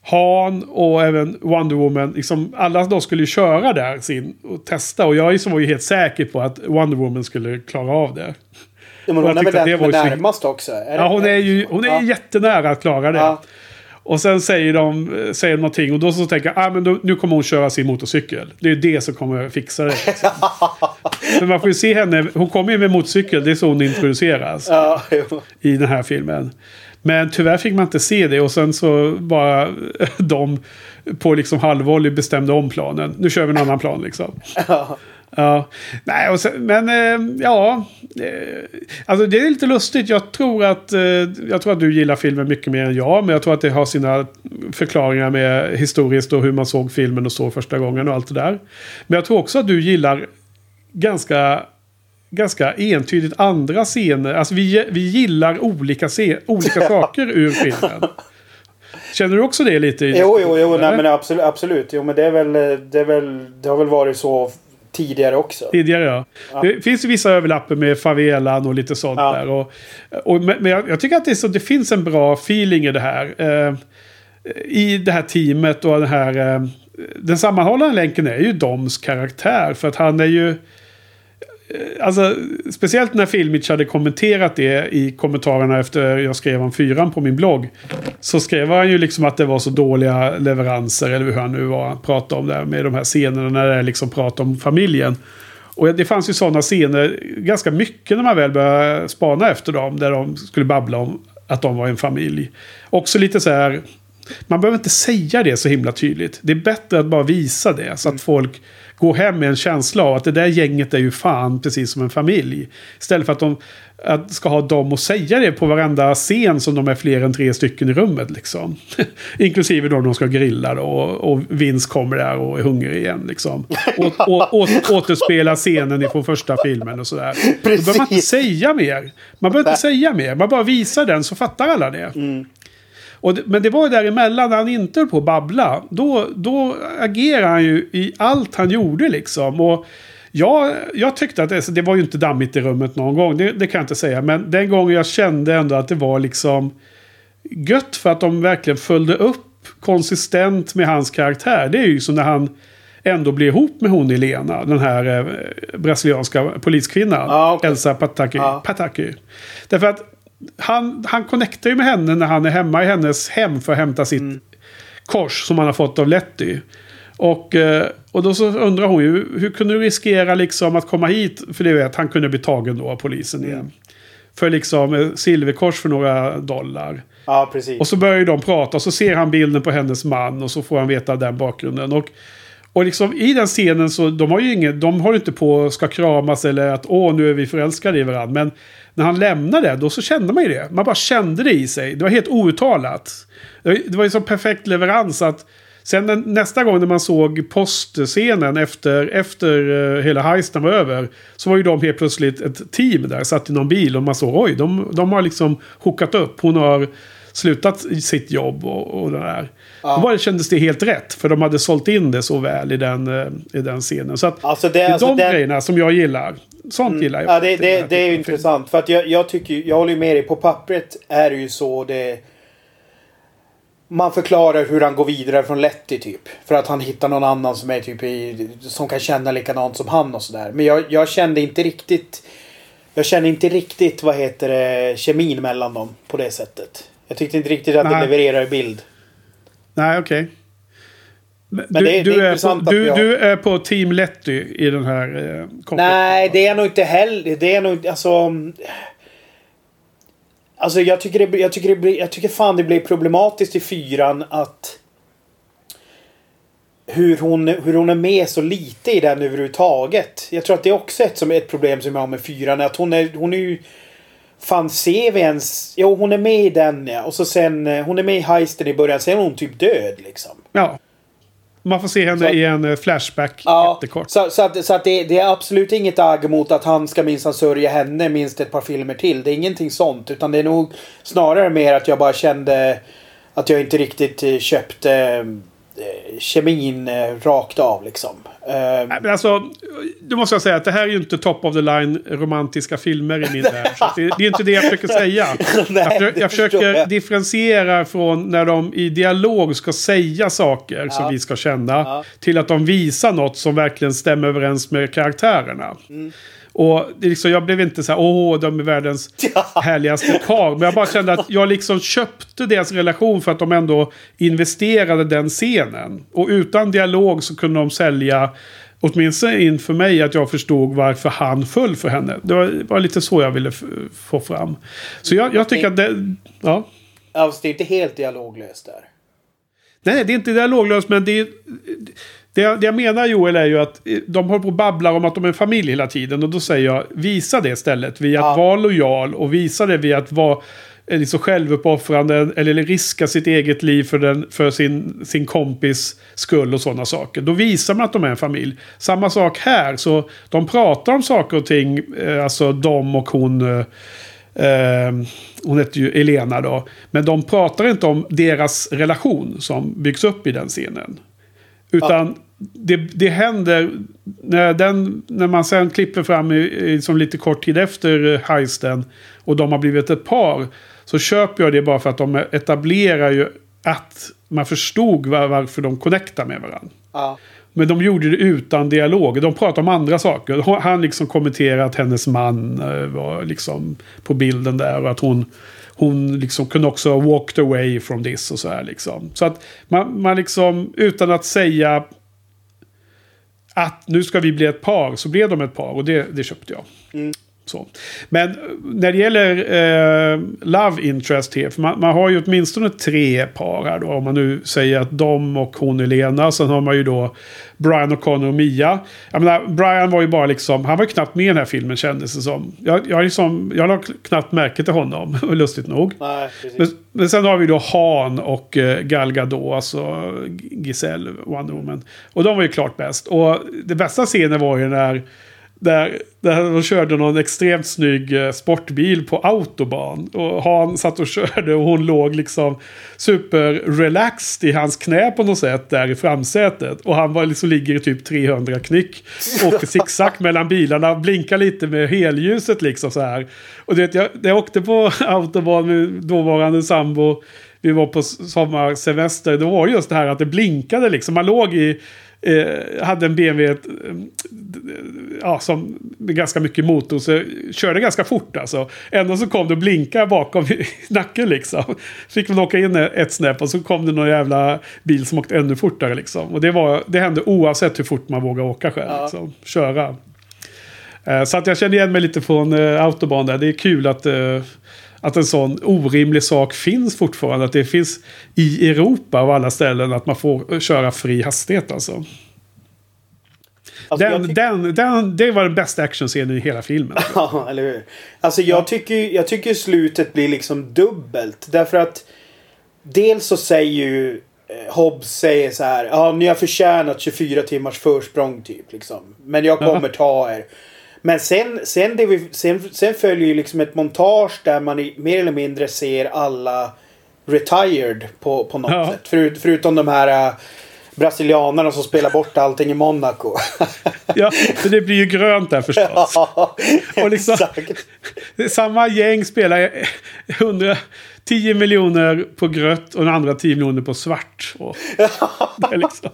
Han och även Wonder Woman, liksom, alla de skulle ju köra där sin och testa. Och jag liksom var ju helt säker på att Wonder Woman skulle klara av det. Ja, men hon är väl den som är närmast också? Är Ja, hon är ju hon är Ja. jättenära att klara det. Ja. Och sen säger de säger de någonting och då så tänker jag ah, men då, nu kommer hon köra sin motorcykel. Det är det som kommer fixa det. Liksom. men man får ju se henne, hon kommer ju med motorcykel, det är så hon introduceras Ja, i den här filmen. Men tyvärr fick man inte se det och sen så bara de på liksom halvvolley bestämde om planen. Nu kör vi en annan plan liksom. Ja. Nej, och sen, men eh, ja. Eh, alltså det är lite lustigt. Jag tror, att, eh, jag tror att du gillar filmen mycket mer än jag. Men jag tror att det har sina förklaringar med historiskt och hur man såg filmen och så första gången och allt det där. Men jag tror också att du gillar ganska, ganska entydigt andra scener. Alltså vi, vi gillar olika, se, olika saker ur filmen. Känner du också det lite? Jo, jo, jo. Nej, men absolut, absolut. Jo, men det är väl... Det, är väl, det har väl varit så tidigare också. Tidigare ja. Det finns ju vissa överlappar med favelan och lite sånt Ja. där. Och, och, men men jag, jag tycker att det, är så, det finns en bra feeling i det här. Eh, I det här teamet och den här... Eh, den sammanhållande länken är ju Doms karaktär. För att han är ju... eh, Alltså, speciellt när Filmich hade kommenterat det i kommentarerna efter jag skrev om fyran på min blogg. Så skrev han ju liksom att det var så dåliga leveranser, eller hur han nu var, han pratade om det med de här scenerna när det liksom prat om familjen. Och det fanns ju sådana scener ganska mycket när man väl började spana efter dem. Där de skulle babbla om att de var en familj. Också lite så här... Man behöver inte säga det så himla tydligt. Det är bättre att bara visa det. Så att folk går hem med en känsla av att det där gänget är ju fan precis som en familj. Istället för att de att ska ha dem att säga det på varenda scen som de är fler än tre stycken i rummet. Liksom. Inklusive då de ska grilla då, och, och Vince kommer där och är hungrig igen. Liksom. Och, och, och återspela scenen ifrån första filmen och sådär. Då behöver man inte Precis. säga mer. Man behöver inte säga mer. Man bara visar den så fattar alla det. Och det, men det var ju däremellan när han inte höll på att babbla. Då, då agerade han ju i allt han gjorde liksom. Och Ja, jag tyckte att det, det var ju inte dammigt i rummet någon gång. Det, det kan jag inte säga. Men den gången jag kände ändå att det var liksom gött för att de verkligen följde upp konsistent med hans karaktär. Det är ju som när han ändå blir ihop med hon Elena. Den här eh, brasilianska poliskvinnan. Ah, okay. Elsa Pataki. Ah. Pataki. Därför att han, han connectar ju med henne när han är hemma i hennes hem för att hämta sitt Mm. kors som han har fått av Letty. Och, eh, och då så undrar hon ju, hur kunde du riskera liksom att komma hit? För det vet han kunde bli tagen då av polisen igen. För liksom eh, silverkors för några dollar. Ja, precis. Och så börjar ju de prata och så ser han bilden på hennes man och så får han veta den bakgrunden. Och, och liksom i den scenen så de har ju inget, de har inte på ska kramas eller att åh nu är vi förälskade i varandra. Men när han lämnade då så kände man ju det. Man bara kände det i sig. Det var helt outtalat. Det var, ju så perfekt leverans att Sen nästa gång när man såg postscenen efter, efter eh, hela heisten var över. Så var ju de helt plötsligt ett team där. Satt i någon bil och man såg oj, de, de har liksom hookat upp. Hon har slutat sitt jobb och, och det där. Ja. Då bara kändes det helt rätt. För de hade sålt in det så väl i den, eh, i den scenen. Så att Alltså det, det är alltså de den, grejerna som jag gillar. Sånt gillar jag. Ja, det, det, det är ju intressant. För att jag, jag tycker jag håller ju med dig. På pappret är det ju så det... Man förklarar hur han går vidare från Letty typ. För att han hittar någon annan som är typ i, som kan känna likadant som han och sådär. Men jag, jag kände inte riktigt... Jag kände inte riktigt, vad heter det, kemin mellan dem på det sättet. Jag tyckte inte riktigt att det Nej. levererade bild. Nej, okej. Men Men Du, det är- du, det är är intressant på, du, har- du är på Team Letty i den här eh, kopplingen. Nej, det är nog inte heller... Det är nog inte... Alltså... Alltså jag tycker det, jag tycker det jag tycker fan det blir problematiskt i fyran att hur hon, hur hon är med så lite i den överhuvudtaget. Jag tror att det är också ett, som ett problem som jag har med fyran. Att hon är, hon är ju... Fan ser vi ens... Jo hon är med i den ja. Och så sen... eh, Hon är med i heisten i början. Sen är hon typ död liksom. Ja. Man får se henne Så- i en eh, flashback Ja, jättekort. så, så att, så att det, det är absolut inget agg mot att han ska minsann sörja henne minst ett par filmer till. Det är ingenting sånt. Utan det är nog snarare mer att jag bara kände att jag inte riktigt eh, köpte kemin rakt av liksom. Eh, Nej, men alltså, då måste jag säga att det här är ju inte top of the line romantiska filmer i min värld. Det, det är inte det jag försöker säga. Nej, jag, jag försöker jag. differentiera från när de i dialog ska säga saker som Ja. vi ska känna. Ja. Till att de visar något som verkligen stämmer överens med karaktärerna. Mm. Och liksom, jag blev inte så här, åh, de är världens härligaste par. Men jag bara kände att jag liksom köpte deras relation för att de ändå investerade den scenen. Och utan dialog så kunde de sälja, åtminstone inför mig, att jag förstod varför han föll för henne. Det var, var lite så jag ville få fram. Så jag, jag tycker att det... Ja. Alltså det är inte helt dialoglöst där. Nej, det är inte dialoglöst, men det är... Det jag, det jag menar Joel är ju att eh, de håller på och babblar om att de är en familj hela tiden. Och då säger jag, visa det istället. Via att Ja. vara lojal och visa det via att vara eh, liksom självuppoffrande eller riska sitt eget liv för, den, för sin, sin kompis skull och sådana saker. Då visar man att de är en familj. Samma sak här, så de pratar om saker och ting, eh, alltså de och hon. eh, Eh, hon heter ju Elena då. Men de pratar inte om deras relation som byggs upp i den scenen. Utan det, det händer när, den, när man sen klipper fram i, i, som lite kort tid efter heisten och de har blivit ett par. Så köper jag det bara för att de etablerar ju att man förstod var, varför de connectar med varandra. Ja. Men de gjorde det utan dialog. De pratade om andra saker. Han liksom kommenterade att hennes man eh, var liksom på bilden där. Och att hon, hon liksom kunde också walked away from this och så här liksom. Så att man, man liksom utan att säga att nu ska vi bli ett par så blev de ett par. Och det, det köpte jag. Mm. Så. Men eh, när det gäller eh, Love Interest här, för man, man har ju åtminstone tre par här då. Om man nu säger att de och hon är Lena. Sen har man ju då Brian och Connor och Mia. Jag menar, Brian var ju bara liksom, han var ju knappt med i den här filmen kändes det som. Jag, jag, liksom, jag la knappt märke till honom, lustigt nog. Nej. Men, men sen har vi då Han och eh, Gal Gadot, alltså Giselle, Wonder Woman. Och de var ju klart bäst. Och det bästa scenen var ju när där, där de körde någon extremt snygg eh, sportbil på autobahn. Och han satt och körde och hon låg liksom super-relaxed i hans knä på något sätt där i framsätet. Och han var liksom ligger i typ 300 knyck. Åker zigzag mellan bilarna, blinkar lite med helljuset liksom så här. Och du vet, jag, jag åkte på autobahn med dåvarande sambo. Vi var på sommarsemester. Det var just det här att det blinkade liksom. Man låg i eh, hade en BMW eh, ja, som, med ganska mycket motor. Så körde ganska fort alltså. Ändå så kom det och blinkade bakom nacken liksom. Fick man åka in ett snäpp och så kom det någon jävla bil som åkte ännu fortare liksom. Och det, var, det hände oavsett hur fort man vågar åka själv. Ja. Liksom. Köra. Eh, så att jag känner igen mig lite från eh, autobahn där. Det är kul att eh, att en sån orimlig sak finns fortfarande. Att det finns i Europa av alla ställen att man får köra fri hastighet alltså. Alltså, den, den, den, det var den bästa actionscenen i hela filmen. Ja, eller hur. Alltså jag, ja. tycker, jag tycker slutet blir liksom dubbelt. Därför att dels så säger ju eh, Hobbs säger så här. Ja, ni har förtjänat 24 timmars försprång typ. Liksom. Men jag kommer ta er. Men sen, sen, det vi, sen, sen följer ju liksom ett montage där man i, mer eller mindre ser alla retired på, på något ja. sätt. Förut, förutom de här äh, brasilianerna som spelar bort allting i Monaco. ja, för det blir ju grönt där förstås. Ja, och liksom, samma gäng spelar 110 miljoner på grött och den andra 10 miljoner på svart. Och, det är liksom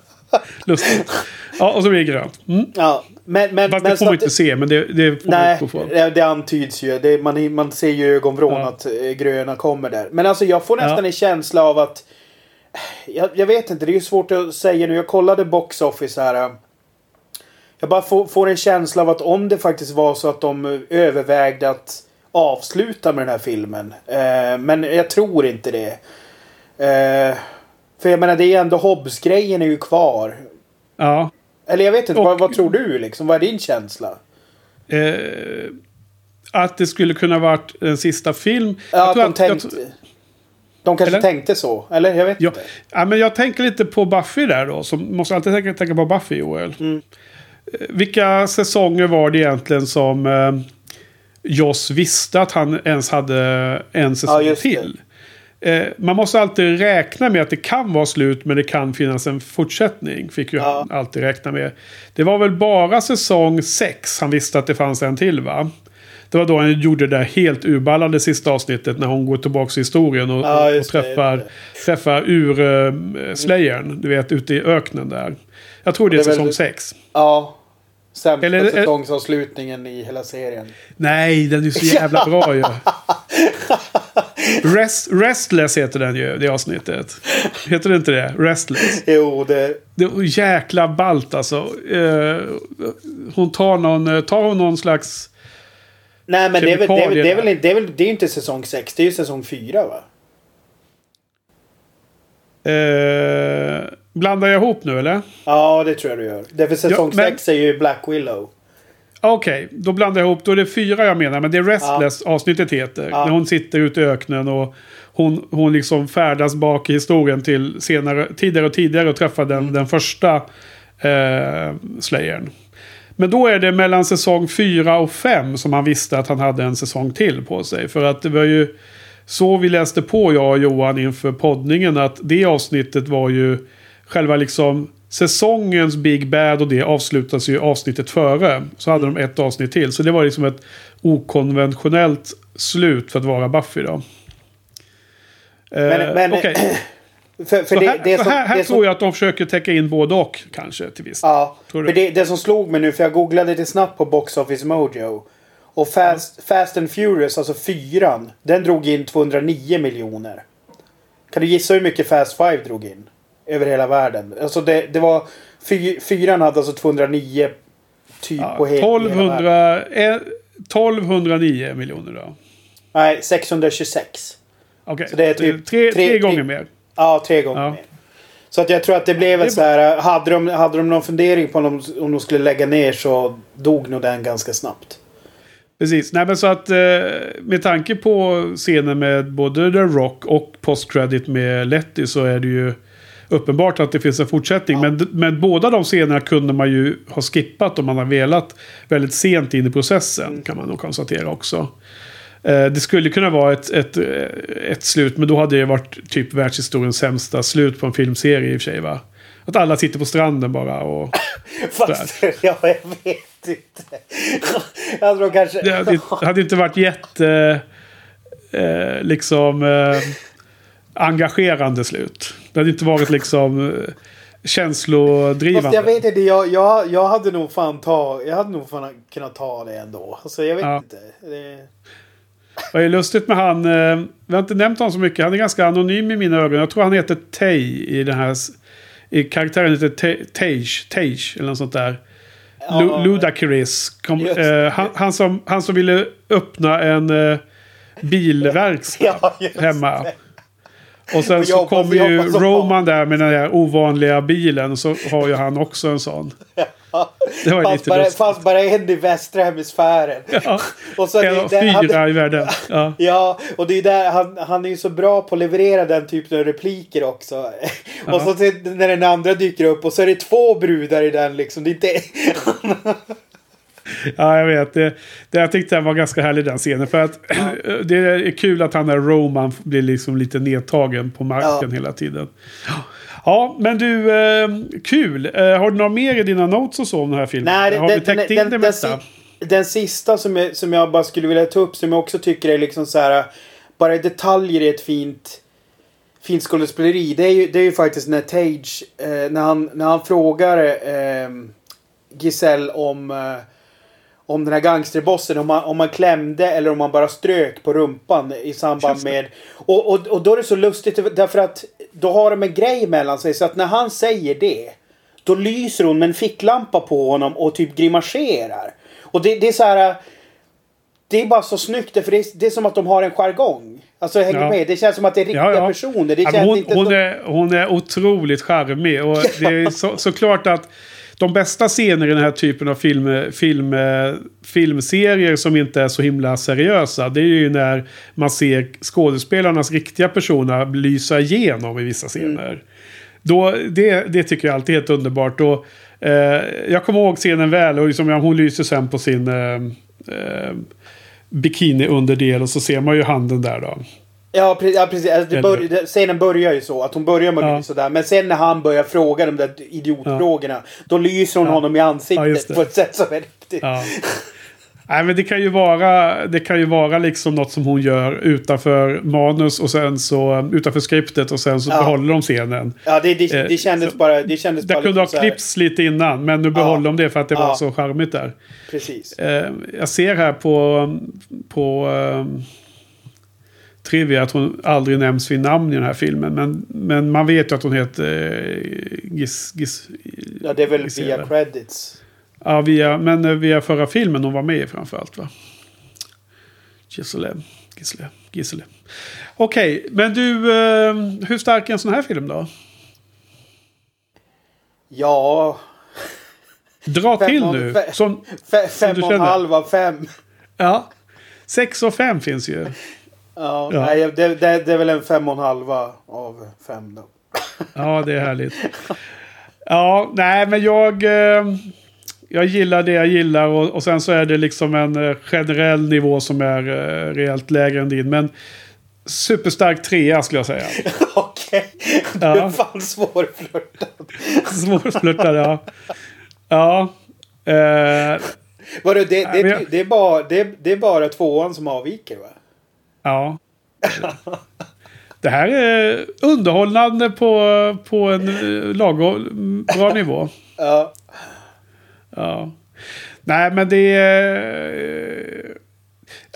lustigt. Ja, och så blir det grönt. Mm. Ja, men, men, Fast det får man inte se, men det, det får nej, man Nej, det antyds ju. Det, man, man ser ju ögonvrån ja. att eh, gröna kommer där. Men alltså jag får nästan ja. en känsla av att... Jag, jag, vet inte, det är ju svårt att säga nu. Jag kollade Box Office här. Eh. Jag bara får, får en känsla av att om det faktiskt var så att de övervägde att avsluta med den här filmen. Eh, men jag tror inte det. Eh, för jag menar, det är ändå Hobbs-grejen är ju kvar. Ja. Eller jag vet inte, och, vad, vad, tror du liksom? Vad är din känsla? Eh, att det skulle kunna varit en sista film. Ja, att de att, tänkte... Jag, de kanske eller? tänkte så. Eller jag vet ja. inte. Ja, men jag tänker lite på Buffy där då. Som måste alltid tänka, tänka på Buffy, Joel. Mm. Eh, vilka säsonger var det egentligen som eh, Joss visste att han ens hade en säsong ja, till? Eh, man måste alltid räkna med att det kan vara slut men det kan finnas en fortsättning. Fick ju ja. han alltid räkna med. Det var väl bara säsong 6 han visste att det fanns en till va? Det var då han gjorde det där helt urballade sista avsnittet när hon går tillbaka i historien och, ja, och träffar, det. träffar ur-slayern. Uh, du vet, ute i öknen där. Jag tror det är, det är säsong 6. Ja, Sämsta Eller, säsongsavslutningen i hela serien. Nej, den är så jävla bra ju. Rest, Restless heter den ju, det avsnittet. Heter det inte det? Restless. Jo, det... Det är jäkla ballt alltså. Eh, hon tar någon, eh, tar hon någon slags... Nej, men det är, väl, det, är, det, är väl, det, är väl, det är inte säsong 6, det är ju säsong 4 va? Eh, blandar jag ihop nu eller? Ja, det tror jag du gör. Därför säsong 6 ja, är ju Black Willow. Okej, okay, då blandar jag ihop. Då är det fyra jag menar. Men det är Restless ja. avsnittet heter. Ja. När hon sitter ute i öknen och hon, hon liksom färdas bak i historien till senare, tidigare och tidigare och träffar den, mm. den första eh, Slayern. Men då är det mellan säsong fyra och fem som han visste att han hade en säsong till på sig. För att det var ju så vi läste på jag och Johan inför poddningen att det avsnittet var ju själva liksom säsongens Big Bad och det avslutas ju avsnittet före. Så hade de ett avsnitt till. Så det var liksom ett okonventionellt slut för att vara Buffy då. Men, eh, men okay. För, för det, här, det som, här, här det tror jag att de försöker täcka in både och kanske till viss Ja, för det, det som slog mig nu, för jag googlade lite snabbt på Box Office Mojo. Och Fast, mm. Fast and Furious, alltså fyran, den drog in 209 miljoner. Kan du gissa hur mycket Fast 5 drog in? Över hela världen. Alltså det, det var... Fy, fyran hade alltså 209 typ ja, på he 1200, hela världen. 1209 miljoner då? Nej, 626. Okej, okay. Så det är typ tre, tre, tre gånger mer. Ja, tre gånger ja. mer. Så att jag tror att det blev ett så här. Hade de, hade de någon fundering på om de, om de skulle lägga ner så dog nog den ganska snabbt. Precis. Nej men så att eh, med tanke på scenen med både The Rock och post-credit med Letty så är det ju uppenbart att det finns en fortsättning. Men, men båda de scenerna kunde man ju ha skippat om man har velat väldigt sent in i processen. Kan man nog konstatera också. Eh, det skulle kunna vara ett, ett, ett slut, men då hade det varit typ världshistoriens sämsta slut på en filmserie i och för sig va? Att alla sitter på stranden bara och... Fast, ja, jag vet inte. Jag tror kanske... Det hade, hade inte varit jätte... Eh, liksom... Eh, engagerande slut. Det hade inte varit liksom... Eh, känslodrivande. Fast jag vet inte, jag, jag, jag hade nog fan ta... Jag hade nog fan kunnat ta det ändå. Alltså jag vet Ja. inte. Det... Vad är lustigt med han? Eh, vi har inte nämnt honom så mycket. Han är ganska anonym i mina ögon. Jag tror han heter Tay i den här... I karaktären heter Tage. Tage eller något sånt där. Ja. Lu- Ludacris. Kom, eh, han, han, som, han som ville öppna en eh, bilverkstad Ja, hemma. det. Och sen så kommer ju Roman där med den där ovanliga bilen. Och så har ju han också en sån. Det var Fast lite bara, fast bara en i västra hemisfären. Ja, Och så en av det, han, fyra i världen. Ja. Ja, och det är där han, han är ju så bra på att leverera den typen av repliker också. Och så när den andra dyker upp och så är det två brudar i den liksom. Det är inte... Ja, jag vet. Det, det, jag tyckte den var ganska härlig den scenen. För att det är kul att han där Roman blir liksom lite nedtagen på marken Ja. hela tiden. Ja, men du, eh, kul. Eh, har du några mer i dina notes och så om den här filmen? Nej, har vi täckt in det den, mesta? si- den sista som jag, som jag bara skulle vilja ta upp som jag också tycker är liksom så här. Bara detaljer i ett fint fint skådespeleri. Det är ju, det är ju faktiskt när Tage, eh, när, han, när han frågar eh, Giselle om, eh, om den här gangsterbossen, om man, om man klämde eller om man bara strök på rumpan i samband med... Och, och, och då är det så lustigt därför att då har de en grej mellan sig så att när han säger det då lyser hon med en ficklampa på honom och typ grimaserar. Och det, det är så här... Det är bara så snyggt för det är, det är som att de har en jargong. Alltså hänger Ja. med? Det känns som att det är riktiga Ja, ja. personer. Det känns hon, inte hon, som... är, hon är otroligt charmig. Och det är så, såklart att de bästa scener i den här typen av film, film, filmserier som inte är så himla seriösa. Det är ju när man ser skådespelarnas riktiga personer lysa igenom i vissa scener. Då, det, det tycker jag alltid är helt underbart. Och, eh, jag kommer ihåg scenen väl och liksom, ja, hon lyser sen på sin eh, eh, bikini-underdel och så ser man ju handen där då. Ja, pre- ja precis. Alltså, det bör, det- scenen börjar ju så. Att hon börjar med att Ja. lysa där. Men sen när han börjar fråga de där idiotfrågorna. Då lyser hon Ja. honom i Ja, ansiktet på ett sätt som är riktigt. Ja. Nej, men det kan ju vara, det kan ju vara liksom något som hon gör utanför manus och sen så utanför skriptet och sen så Ja. behåller de scenen. Ja, det, det, Eh, det kändes så- bara... Det kändes Det bara kunde ha klippts lite innan men nu behåller de det för att det var Ja. så charmigt där. Precis. Eh, jag ser här på, på eh, Trivia att hon aldrig nämns vid namn i den här filmen. Men, men man vet ju att hon heter eh, Gis, Gis, Ja, det är väl Gisela. via credits. Ja, via, men eh, via förra filmen hon var med i framförallt va? Gisele. Gisele. Gisele. Okej, men du, eh, hur stark är en sån här film då? Ja... Dra Fem till av- nu. fe- Som, Fe, Som fem du och en halv av fem. ja. Sex och fem finns ju. Ja, Ja. Nej, det, det, det är väl en fem och en halva av fem då. Ja, det är härligt. Ja, nej, men jag... Eh, jag gillar det jag gillar och, och sen så är det liksom en eh, generell nivå som är eh, rejält lägre än din. Men superstark trea skulle jag säga. Okej. Du Ja. är fan svårflörtad. Svårflörtad, ja. Ja. Eh, Vadå, det, det, det, är bara, det, det är bara tvåan som avviker va? Ja. Det här är underhållande på, på en eh, lagom bra nivå. Ja. Ja. Nej, men det är...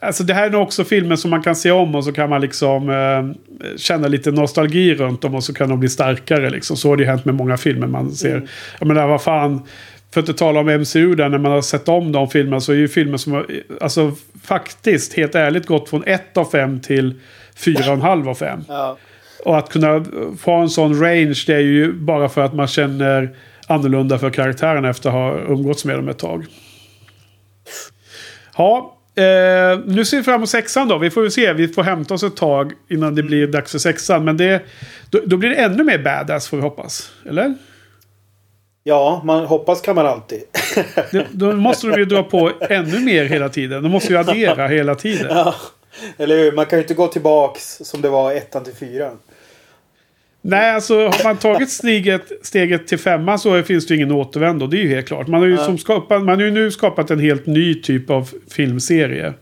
Alltså det här är nog också filmer som man kan se om och så kan man liksom eh, känna lite nostalgi runt dem och så kan de bli starkare liksom. Så har det ju hänt med många filmer man ser. Mm. Jag menar vad fan. För att inte tala om MCU där när man har sett om de filmerna så är ju filmer som har, alltså faktiskt helt ärligt gått från 1 av 5 till 4,5 av 5. ja. Och att kunna få en sån range det är ju bara för att man känner annorlunda för karaktärerna efter att ha umgåtts med dem ett tag. Ja, Eh, nu ser vi fram emot sexan då. Vi får väl se. Vi får hämta oss ett tag innan det blir dags för sexan. Men det, då, då blir det ännu mer badass får vi hoppas. Eller? Ja, man hoppas kan man alltid. Då måste de ju dra på ännu mer hela tiden. De måste ju addera hela tiden. ja, eller hur? Man kan ju inte gå tillbaks som det var ettan till fyran. Nej, alltså har man tagit steget, steget till femman så finns det ju ingen återvändo. Det är ju helt klart. Man har ju, som skapat, man har ju nu skapat en helt ny typ av filmserie.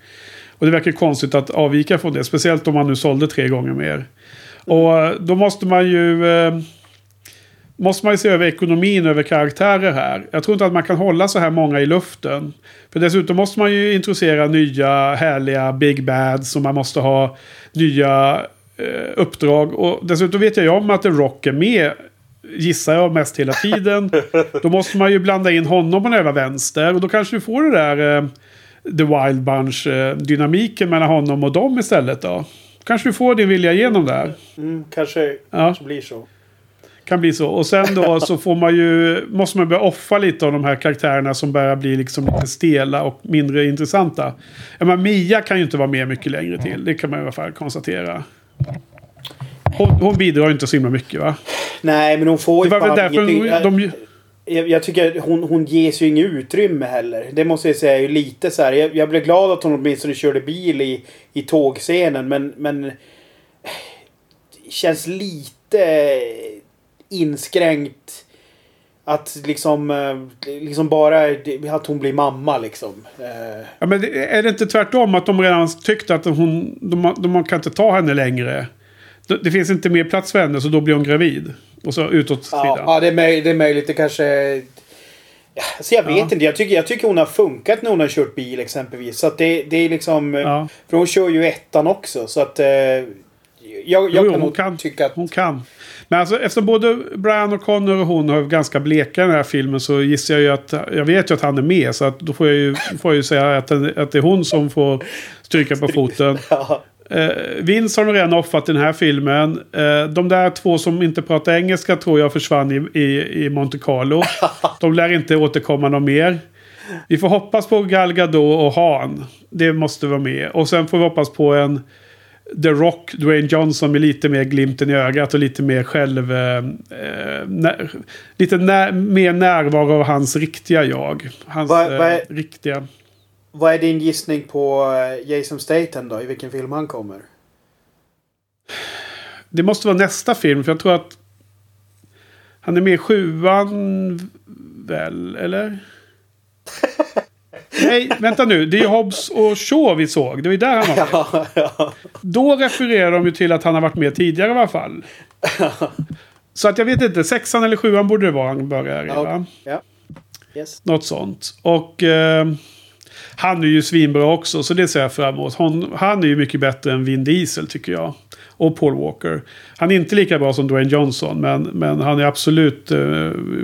Och det verkar konstigt att avvika från det. Speciellt om man nu sålde tre gånger mer. Och då måste man ju... Eh, måste man ju se över ekonomin över karaktärer här. Jag tror inte att man kan hålla så här många i luften. För dessutom måste man ju introducera nya härliga big bads. Och man måste ha nya eh, uppdrag. Och dessutom vet jag ju om att The Rock är med. Gissar jag mest hela tiden. då måste man ju blanda in honom på över vänster. Och då kanske du får det där eh, The Wild Bunch eh, mellan honom och dem istället då. Kanske du får din vilja igenom där. Mm, kanske, Ja. kanske blir så. Kan bli så. Och sen då så får man ju, måste man börja offa lite av de här karaktärerna som börjar bli liksom lite stela och mindre intressanta. Men Mia kan ju inte vara med mycket längre till. Det kan man i alla fall konstatera. Hon, hon bidrar ju inte så himla mycket va? Nej, men hon får Det ju var väl därför ingenting. de... Jag, jag tycker att hon, hon ges ju inget utrymme heller. Det måste jag säga är ju lite så här. Jag, jag blev glad att hon åtminstone körde bil i, i tågscenen. Men, men... Det känns lite inskränkt. Att liksom, eh, liksom bara att hon blir mamma liksom. Eh, Ja, men är det inte tvärtom att de redan tyckte att hon, de, de kan inte ta henne längre? Det, finns inte mer plats för henne så då blir hon gravid. Och så utåt Ja, ja det, är möjligt, det är möjligt. Det kanske... Alltså jag vet Ja. inte. Jag tycker, jag tycker hon har funkat när hon har kört bil exempelvis. Så att det, det är liksom... Ja. För hon kör ju ettan också. Så att... Jag jag Jo, kan nog kan. tycka att... Hon kan. Men alltså eftersom både Brian O'Connor och hon har ganska bleka i den här filmen så gissar jag ju att... Jag vet ju att han är med så att då får jag ju, får jag ju säga att, den, att det är hon som får stryka på foten. Ja, Eh, Vince har de redan offat den här filmen. Eh, de där två som inte pratar engelska tror jag försvann i, i, i Monte Carlo. De lär inte återkomma någon mer. Vi får hoppas på Gal Gadot och Han. Det måste vara med. Och sen får vi hoppas på en The Rock, Dwayne Johnson med lite mer glimten i ögat och lite mer själv... Eh, eh, när, lite när, mer närvaro av hans riktiga jag. Hans Vad- vad är- eh, riktiga... vad är din gissning på eh, Jason Statham då? I vilken film han kommer? Det måste vara nästa film för jag tror att han är med i sjuan väl, eller? Nej, vänta nu. Det är ju Hobbs och Shaw vi såg. Det var ju där han var med. Ja, ja. Då refererar de ju till att han har varit med tidigare i alla fall. Så att jag vet inte. Sexan eller sjuan borde det vara han börjar i, va? ja. Yes. Något sånt. Och eh, han är ju svinbra också, så det ser jag fram emot. Hon, han är ju mycket bättre än Vin Diesel tycker jag. Och Paul Walker. Han är inte lika bra som Dwayne Johnson, men, men han är absolut eh,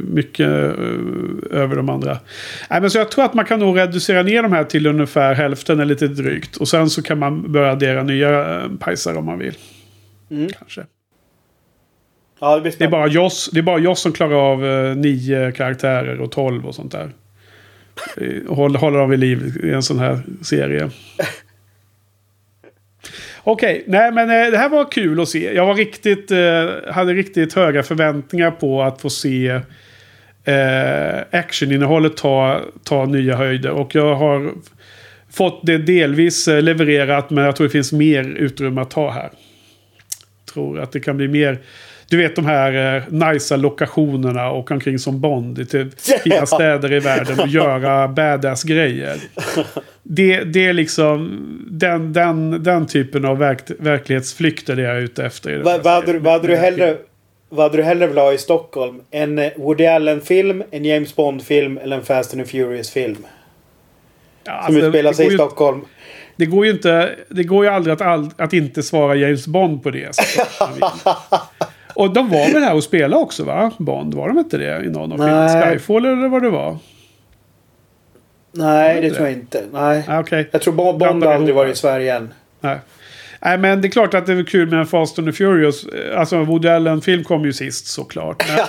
mycket eh, över de andra. Nej, men så jag tror att man kan nog reducera ner de här till ungefär hälften eller lite drygt. Och sen så kan man börja addera nya eh, pajsar om man vill. Mm. Kanske. Ja, det är bara Joss, det är bara Joss som klarar av eh, nio karaktärer och tolv och sånt där. Håller, håller dem vid liv i en sån här serie. Okej, nej men eh, det här var kul att se. Jag var riktigt, eh, hade riktigt höga förväntningar på att få se eh, actioninnehållet ta, ta nya höjder. Och jag har fått det delvis eh, levererat men jag tror det finns mer utrymme att ta här. Tror att det kan bli mer... Du vet de här eh, nicea lokationerna och omkring som Bond i typ fina städer i världen och göra badass grejer. Det, det är liksom den, den, den typen av verk, verklighetsflykt är det jag är ute efter. Vad vad hade, hade du hellre... Vad hade du hellre velat ha i Stockholm? En eh, Woody Allen-film, en James Bond-film eller en Fast and Furious-film? Ja, Som alltså, utspelar det sig i ju- Stockholm. Det går ju inte, det går ju aldrig att, all, att inte svara James Bond på det. och de var väl här och spelade också va? Bond, var de inte det i någon av filmerna? Skyfall eller vad det var? Nej, det det? tror jag inte. Nej. Ah, Okej. Jag tror Bo- Bond har aldrig varit i Sverige än. Nej. Nej men det är klart att det är kul med en Fast and the Furious. Alltså Woody Allen-film kom ju sist såklart. Men,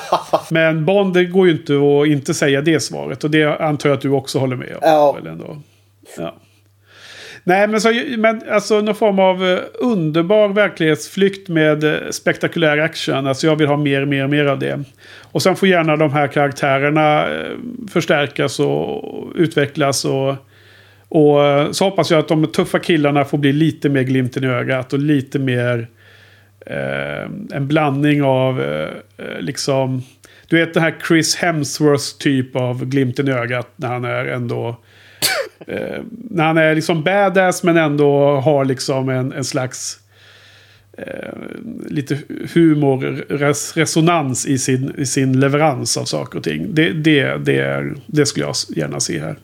men Bond, det går ju inte att inte säga det svaret. Och det antar jag att du också håller med om. Ja. Väl ändå. Ja. Nej, men, så, men alltså någon form av eh, underbar verklighetsflykt med eh, spektakulär action. Alltså jag vill ha mer, mer, mer av det. Och sen får gärna de här karaktärerna eh, förstärkas och utvecklas. Och, och så hoppas jag att de tuffa killarna får bli lite mer glimten i ögat och lite mer en blandning av liksom... Du vet den här Chris Hemsworth typ av glimten i ögat när han är ändå eh, när han är liksom badass men ändå har liksom en, en slags eh, lite humor, res, resonans i sin, i sin leverans av saker och ting. Det, det, det, är, det skulle jag gärna se här.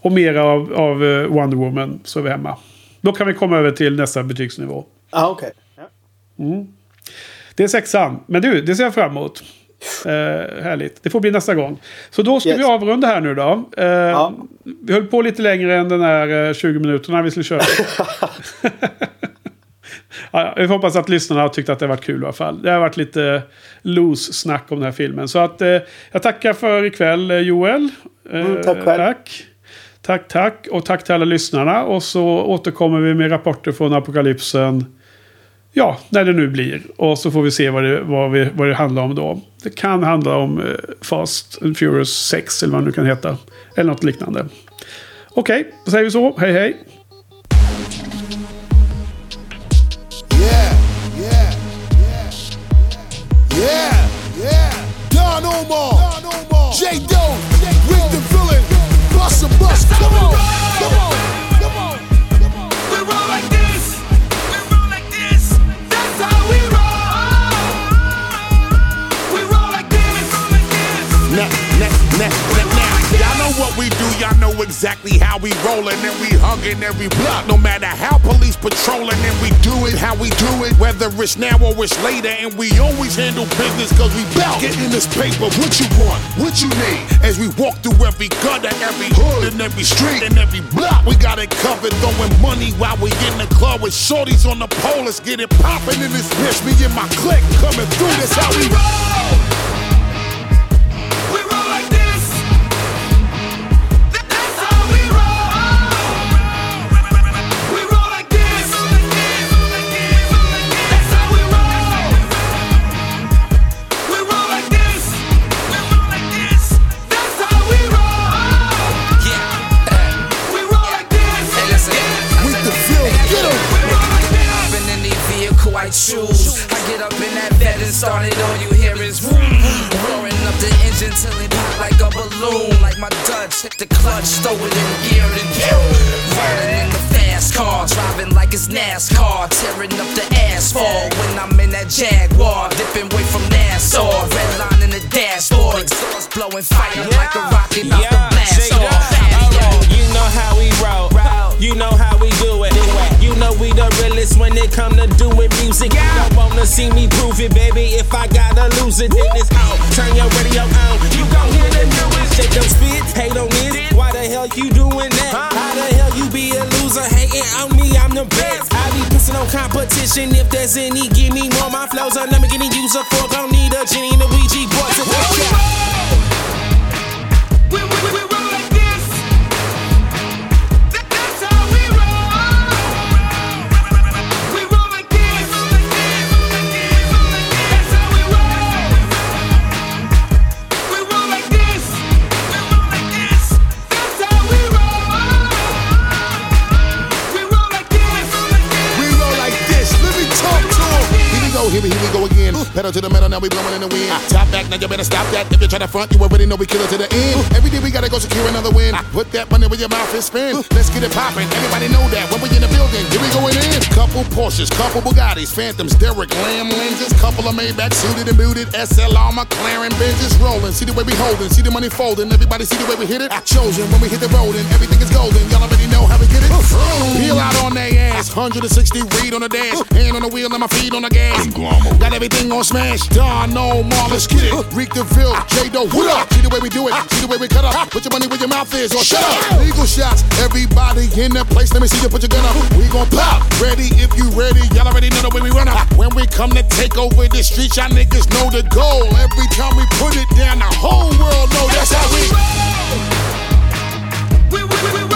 Och mer av, av eh, Wonder Woman så är vi hemma. Då kan vi komma över till nästa betygsnivå. Ah, okay. Mm. Det är sexan. Men du, det ser jag fram emot. Eh, härligt. Det får bli nästa gång. Så då ska yes. vi avrunda här nu då. Eh, ja. Vi höll på lite längre än den här 20 eh, minuterna vi skulle köra. ja, vi hoppas att lyssnarna har tyckt att det har varit kul i alla fall. Det har varit lite loose snack om den här filmen. Så att eh, jag tackar för ikväll eh, Joel. Mm, tack själv. Tack. Tack, tack. Och tack till alla lyssnarna. Och så återkommer vi med rapporter från apokalypsen ja, när det nu blir. Och så får vi se vad det, vad vi, vad det handlar om då. Det kan handla om eh, Fast and Furious 6 eller vad det nu kan heta. Eller något liknande. Okej, okay, då säger vi så. Hej hej! Yeah, yeah, yeah, yeah, yeah. Don Omar, Don Omar. J. Doe, Rick the Villain, Bust a Bust, come on, come on. What we do, y'all know exactly how we rollin' and we huggin' every block. No matter how police patrolin' and we do it how we do it, whether it's now or it's later. And we always handle business cause we bout getting this paper. What you want? What you need? As we walk through every gutter, every hood, and every street, and every block, we got it covered. Throwing money while we in the club with shorties on the pole. Let's get it poppin' in this bitch. Me and my clique coming through. That's how we roll. Hit the clutch, throw it in gear and. Rolling in the fast car, driving like it's NASCAR, tearing up the asphalt when I'm in that Jaguar, dipping away from Nassau. Red line in the dashboard, exhaust blowing fire like a rocket out the blast off. You know how we roll, you know how we do it. You know we the realest when it come to doing music. You don't wanna see me prove it, baby. If I gotta lose it, then it's out. Turn your radio on. You gon' hear you doing that? How the hell you be a loser hating on me? I'm the best. I be pissing on competition. If there's any, give me more. My flows are never getting used up for. Don't need a genie and a Ouija board to Pedal to the metal, now we blowing in the wind. Ah, Top back, now you better stop that. If you try to front, you already know we kill it to the end. Every day we gotta go secure another win. Put that money where your mouth is spin. Let's get it poppin'. Everybody know that when we in the building, here we going in. Couple Porsches, couple Bugattis, Phantoms, Derek Lamb lenses, couple of Maybach suited and booted, SLR, McLaren, Benz rolling. See the way we holding, see the money folding. Everybody see the way we hit it. Ah, chosen when we hit the road and everything is golden. Y'all already know how we get it. Peel out on their ass, 160 read on the dash, hand on the wheel and my feet on the gas. Got everything on smash. Don, no more, let's get it. Uh, Reek the Ville, J Do, what up? See the way we do it, see the way we cut up. Put your money where your mouth is, or shut up. Legal shots, everybody in the place. Let me see you put your gun up. We gon' pop. Ready if you ready. Y'all already know the way we run up. When we come to take over the streets, y'all niggas know the goal. Every time we put it down, the whole world know that's how we. we, we, we